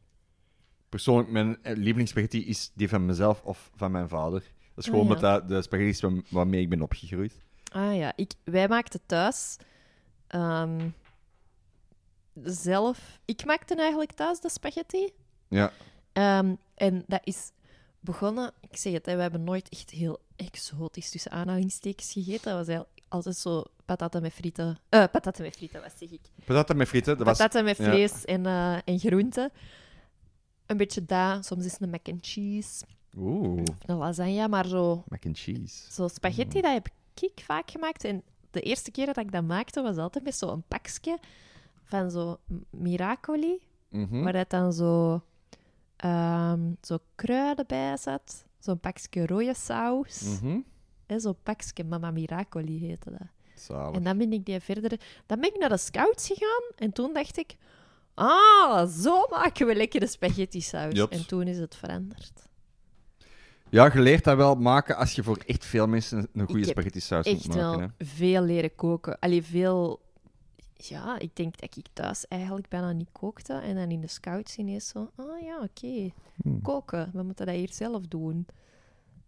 Persoonlijk, mijn eh, lievelingsspaghetti is die van mezelf of van mijn vader. Dat is Ah, gewoon ja. met dat de spaghetti waar- waarmee ik ben opgegroeid. Ah ja, ik, wij maakten thuis ehm, zelf... Ik maakte eigenlijk thuis de spaghetti. Ja. Ehm, en dat is begonnen... Ik zeg het, hè, we hebben nooit echt heel exotisch tussen aanhalingstekens gegeten. Dat was eigenlijk altijd zo pataten met frieten. Pataten met frieten, wat zeg ik? Pataten met frieten, dat was... Met ja. vlees en, eh, en groenten. Een beetje dat. Soms is het een mac and cheese. Oeh, Een lasagne, maar zo mac and cheese. Zo spaghetti, Mm. dat heb ik vaak gemaakt. En de eerste keer dat ik dat maakte, was altijd met zo'n pakje van zo Miracoli. Mhm. Waar dat dan zo, ehm, zo kruiden bij zat. Zo'n pakje rode saus. Mhm. En Zo'n pakje Mama Miracoli heette dat. Zalig. En dan ben ik die verder... Dan ben ik naar de scouts gegaan. En toen dacht ik... Ah, zo maken we lekkere spaghetti saus. En toen is het veranderd. Ja, je leert dat wel maken als je voor echt veel mensen een- goede spaghetti saus moet echt maken. wel veel leren koken. Allee, veel... Ja, ik denk dat ik thuis eigenlijk bijna niet kookte. En dan in de scouts ineens zo... Ah ja, oké. Hmm. Koken. We moeten dat hier zelf doen.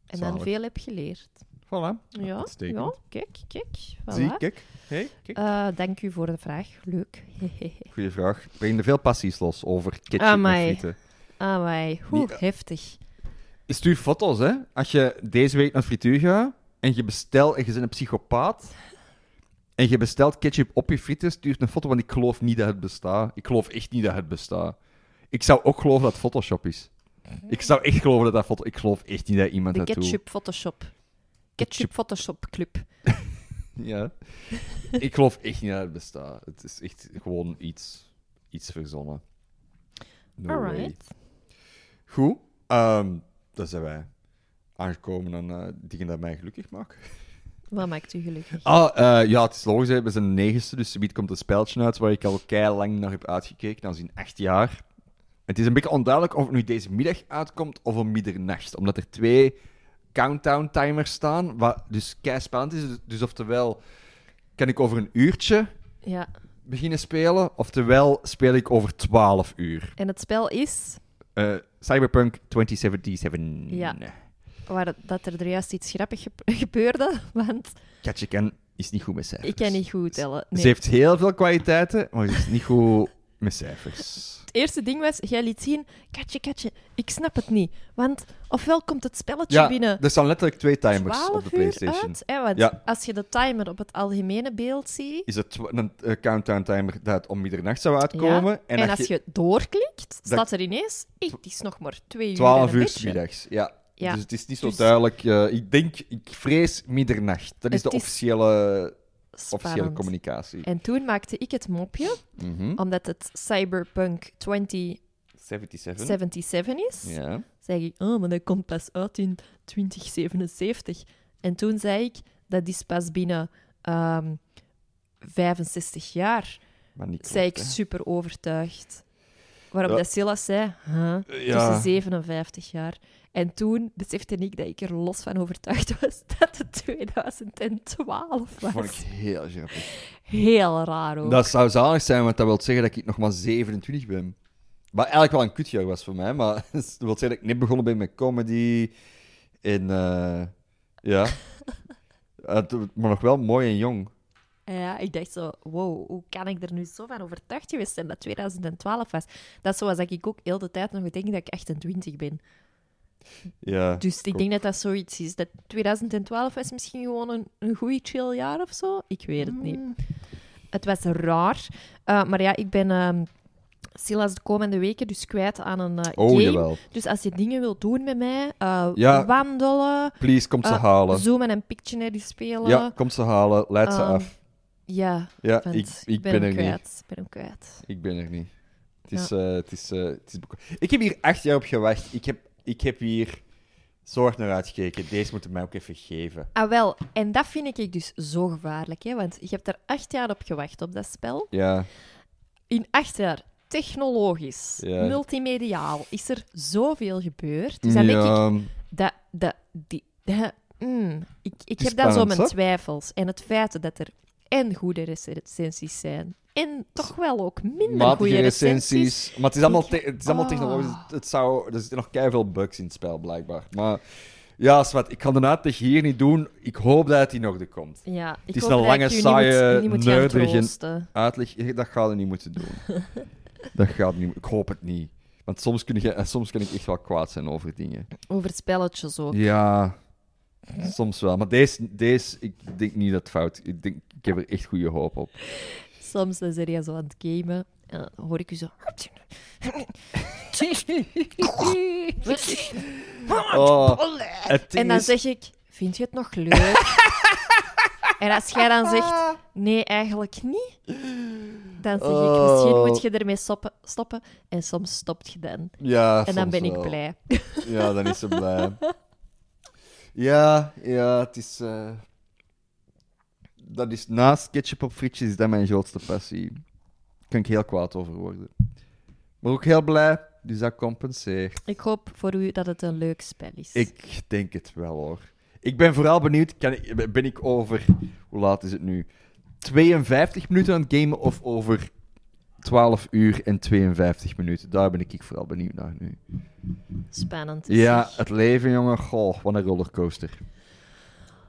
En dan veel heb geleerd. Voilà. Ja, Uitstekend. ja kijk, kijk. Voilà. Zie, kijk. Hey, kijk. Eh, dank u voor de vraag. Leuk. Goeie vraag. Breng er veel passies los over ketchup Amai. en frieten. Amai, hoe Die- heftig. Stuur foto's, hè. Als je deze week naar frituur gaat en je bestelt en je bent een psychopaat en je bestelt ketchup op je frieten, stuur een foto, want ik geloof niet dat het bestaat. Ik geloof echt niet dat het bestaat. Ik zou ook geloven dat het Photoshop is. Ik zou echt geloven dat dat foto... Ik geloof echt niet dat iemand De dat doet. ketchup Photoshop. Ketchup Photoshop Club. Ja. ik geloof echt niet dat het bestaat. Het is echt gewoon iets, iets verzonnen. No way. Alright. Goed. ehm dan zijn wij aangekomen aan eh, dingen dat mij gelukkig maken. Wat maakt u gelukkig? Ah, eh, ja, het is logisch. Hè. We zijn de negenste, dus zometeen komt een speltje uit waar ik al kei lang naar heb uitgekeken. Dat is in acht jaar. Het is een beetje onduidelijk of het nu deze middag uitkomt of om middernacht. Omdat er twee countdown-timers staan, wat dus kei spannend is. Dus, dus oftewel kan ik over een uurtje Ja. beginnen spelen, oftewel speel ik over 12 uur. En het spel is Eh, Cyberpunk 2077. Ja. waar het- dat er er juist iets grappig gebeurde, want Katje kan is niet goed met cijfers. ik kan niet goed tellen. Nee. Ze heeft heel veel kwaliteiten, maar ze is niet goed met cijfers. Het eerste ding was, jij liet zien, Katje, Katje, ik snap het niet. Want ofwel komt het spelletje Ja, binnen er staan letterlijk twee timers 12 op de PlayStation. uit. Hè, want Ja. als je de timer op het algemene beeld ziet, Is het een eh, countdown timer dat om middernacht zou uitkomen? Ja, En, en, als je doorklikt, staat er ineens, het is nog maar twee uur 12 en een uur middags. Ja. Dus het is niet zo Dus- duidelijk. eh, ik denk, ik vrees middernacht. Dat is Het de is officiële, communicatie. En toen maakte ik het mopje, Mhm. omdat het Cyberpunk 2077 77. is. Ja. zei ik, oh, maar dat komt pas uit in 2077. En toen zei ik, dat is pas binnen ehm 65 jaar. Maar niet zei ik hè. super overtuigd. Waarop Ja. dat Silas zei, huh, Ja. tussen 57 jaar. En toen besefte ik dat ik er los van overtuigd was dat het 2012 was. Vond ik heel grappig. Heel raar ook. Dat zou zalig zijn, want dat wil zeggen dat ik nog maar 27 ben. Wat eigenlijk wel een kutjaar was voor mij, maar dat wil zeggen dat ik net begonnen ben met comedy. En eh, ja. Maar nog wel mooi en jong. Ja, ik dacht zo, wow, hoe kan ik er nu zo van overtuigd geweest zijn dat 2012 was? Dat is zoals dat ik ook heel de tijd nog denk dat ik 28 ben. Ja. Dus ik denk dat dat zoiets is. Dat 2012 was misschien gewoon een, een goeie chill jaar of zo. Ik weet het niet. Het was raar. Uh, maar ja, ik ben ehm, Silas de komende weken dus kwijt aan een uh, Oh, game. jawel. Dus als je dingen wilt doen met mij, uh, Ja. wandelen, Please, kom ze halen. zoomen en Pictionary spelen. Ja, kom ze halen. Leid ze Ehm, af. Ja, Ja, ik, ik ben, er niet. Ik ben hem kwijt. Ik ben er niet. Het is, eh, het is, eh, het is ik heb hier acht jaar op gewacht. Ik heb, ik heb hier zorg naar uitgekeken. Deze moeten mij ook even geven. Ah, wel. En dat vind ik dus zo gevaarlijk, hè. Want je hebt er acht jaar op gewacht, op dat spel. Ja. In acht jaar technologisch, Ja. multimediaal, is er zoveel gebeurd. Dus dan denk ik, ja, dat, dat, die, dat, mm, ik, ik heb dan zo mijn twijfels. En het feit dat er en goede recensies zijn, en toch wel ook minder matige goede recensies. recensies. Maar het is allemaal, te- het is allemaal ah. technologisch. Het- Het zou, er zitten nog keiveel bugs in het spel, blijkbaar. Maar ja, Swat, ik kan de uitleg hier niet doen. Ik hoop dat het hier nog de komt. Ja, ik is een lange, saaie, troosten. Uitleg, dat gaat het niet moeten doen. dat gaat niet. Ik hoop het niet. Want soms, kun je, soms kan ik echt wel kwaad zijn over dingen. Over spelletjes ook. Ja, soms wel. Maar deze, deze ik denk niet dat het fout Ik, denk, ik heb er echt goede hoop op. Soms dan ben je zo aan het gamen en dan hoor ik u zo... Oh, En dan is- zeg ik, vind je het nog leuk? en als jij dan zegt, nee, eigenlijk niet, dan zeg ik, misschien Oh. moet je ermee stoppen. stoppen. En soms stopt je dan. Ja, En dan ben ik wel. blij. Ja, dan is ze blij. Ja, ja, het is... eh, Dat is naast ketchup op frietjes is dat mijn grootste passie. Daar kan ik heel kwaad over worden. Maar ook heel blij, dus dat compenseert. Ik hoop voor u dat het een leuk spel is. Ik denk het wel, hoor. Ik ben vooral benieuwd, kan ik, ben ik over... Hoe laat is het nu? 52 minuten aan het gamen of over 12 uur en 52 minuten? Daar ben ik vooral benieuwd naar nu. Spannend. is Ja, het leven, jongen. Goh, wat een rollercoaster.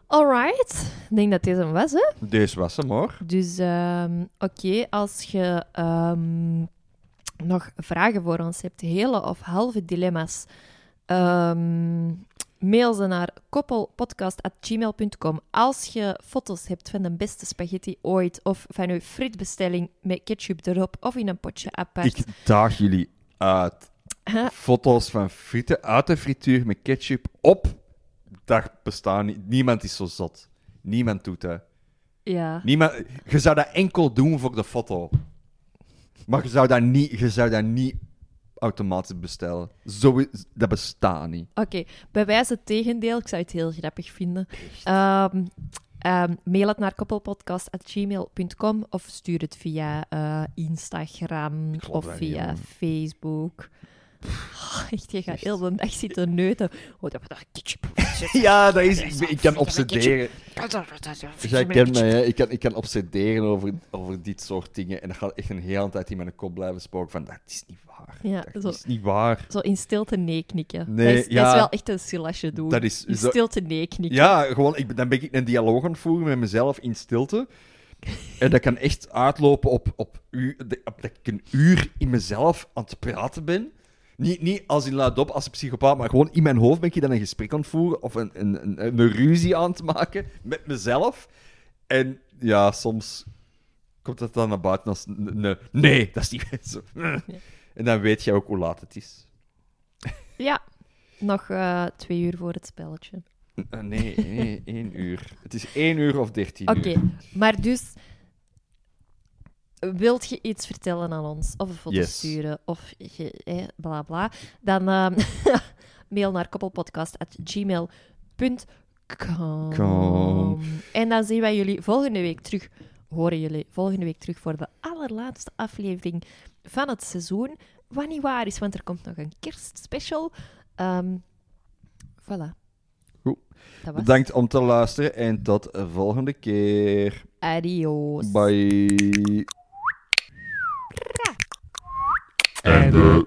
Alright. Ik denk dat dit hem was, hè? Deze was hem, hoor. Dus ehm, oké, als je ehm, nog vragen voor ons hebt, hele of halve dilemma's, ehm, mail ze naar koppelpodcast.gmail.com. Als je foto's hebt van de beste spaghetti ooit, of van uw frietbestelling met ketchup erop, of in een potje apart. Ik daag jullie uit. Huh? Foto's van frieten uit de frituur met ketchup op. Dat bestaat niet. Niemand is zo zot. Niemand doet dat. Ja. Niemand, je zou dat enkel doen voor de foto. Maar je zou dat niet, je zou dat niet automatisch bestellen. Zo, is- dat bestaat niet. Oké, bij wijze het tegendeel, ik zou het heel grappig vinden. Ehm, ehm, mail het naar koppelpodcast.gmail.com of stuur het via eh, Instagram of via. Facebook. Oh, echt, je gaat heel de dag zitten neuten. Oh, dat daar ketchup. Ja, dat is, ik, ik kan obsederen. Dus jij kent mij, hè? Ik kan, ik kan obsederen over, over dit soort dingen. En dat gaat echt een hele tijd in mijn kop blijven spoken van, dat is niet waar. Ja, dat zo. is niet waar. Zo in stilte nee knikken. Nee, dat, is, dat ja. is wel echt een skill als je doet. Dat is in stilte nee knikken. Ja, gewoon, ik, dan ben ik een dialoog aan het voeren met mezelf in stilte. En dat kan echt uitlopen op, op, u, op dat ik een uur in mezelf aan het praten ben. Niet, niet als in luidop, als een psychopaat, maar gewoon in mijn hoofd ben ik dan een gesprek aan het voeren of een, een, een, een ruzie aan het maken met mezelf. En ja, soms komt dat dan naar buiten als... n- n- Nee, dat is niet zo. En dan weet je ook hoe laat het is. Ja. Nog eh, twee uur voor het spelletje. Eh, Nee, nee, één uur. Het is één uur of dertien Oké, maar dus... Wilt je iets vertellen aan ons? Of een foto Yes. sturen? Of je, eh, bla bla. Dan ehm, mail naar koppelpodcast.gmail.com. En dan zien wij jullie volgende week terug. Horen jullie volgende week terug voor de allerlaatste aflevering van het seizoen. Wat niet waar is, want er komt nog een kerstspecial. Ehm voilà. Goed. Bedankt om te luisteren en tot de volgende keer. Adios. Bye. Einde.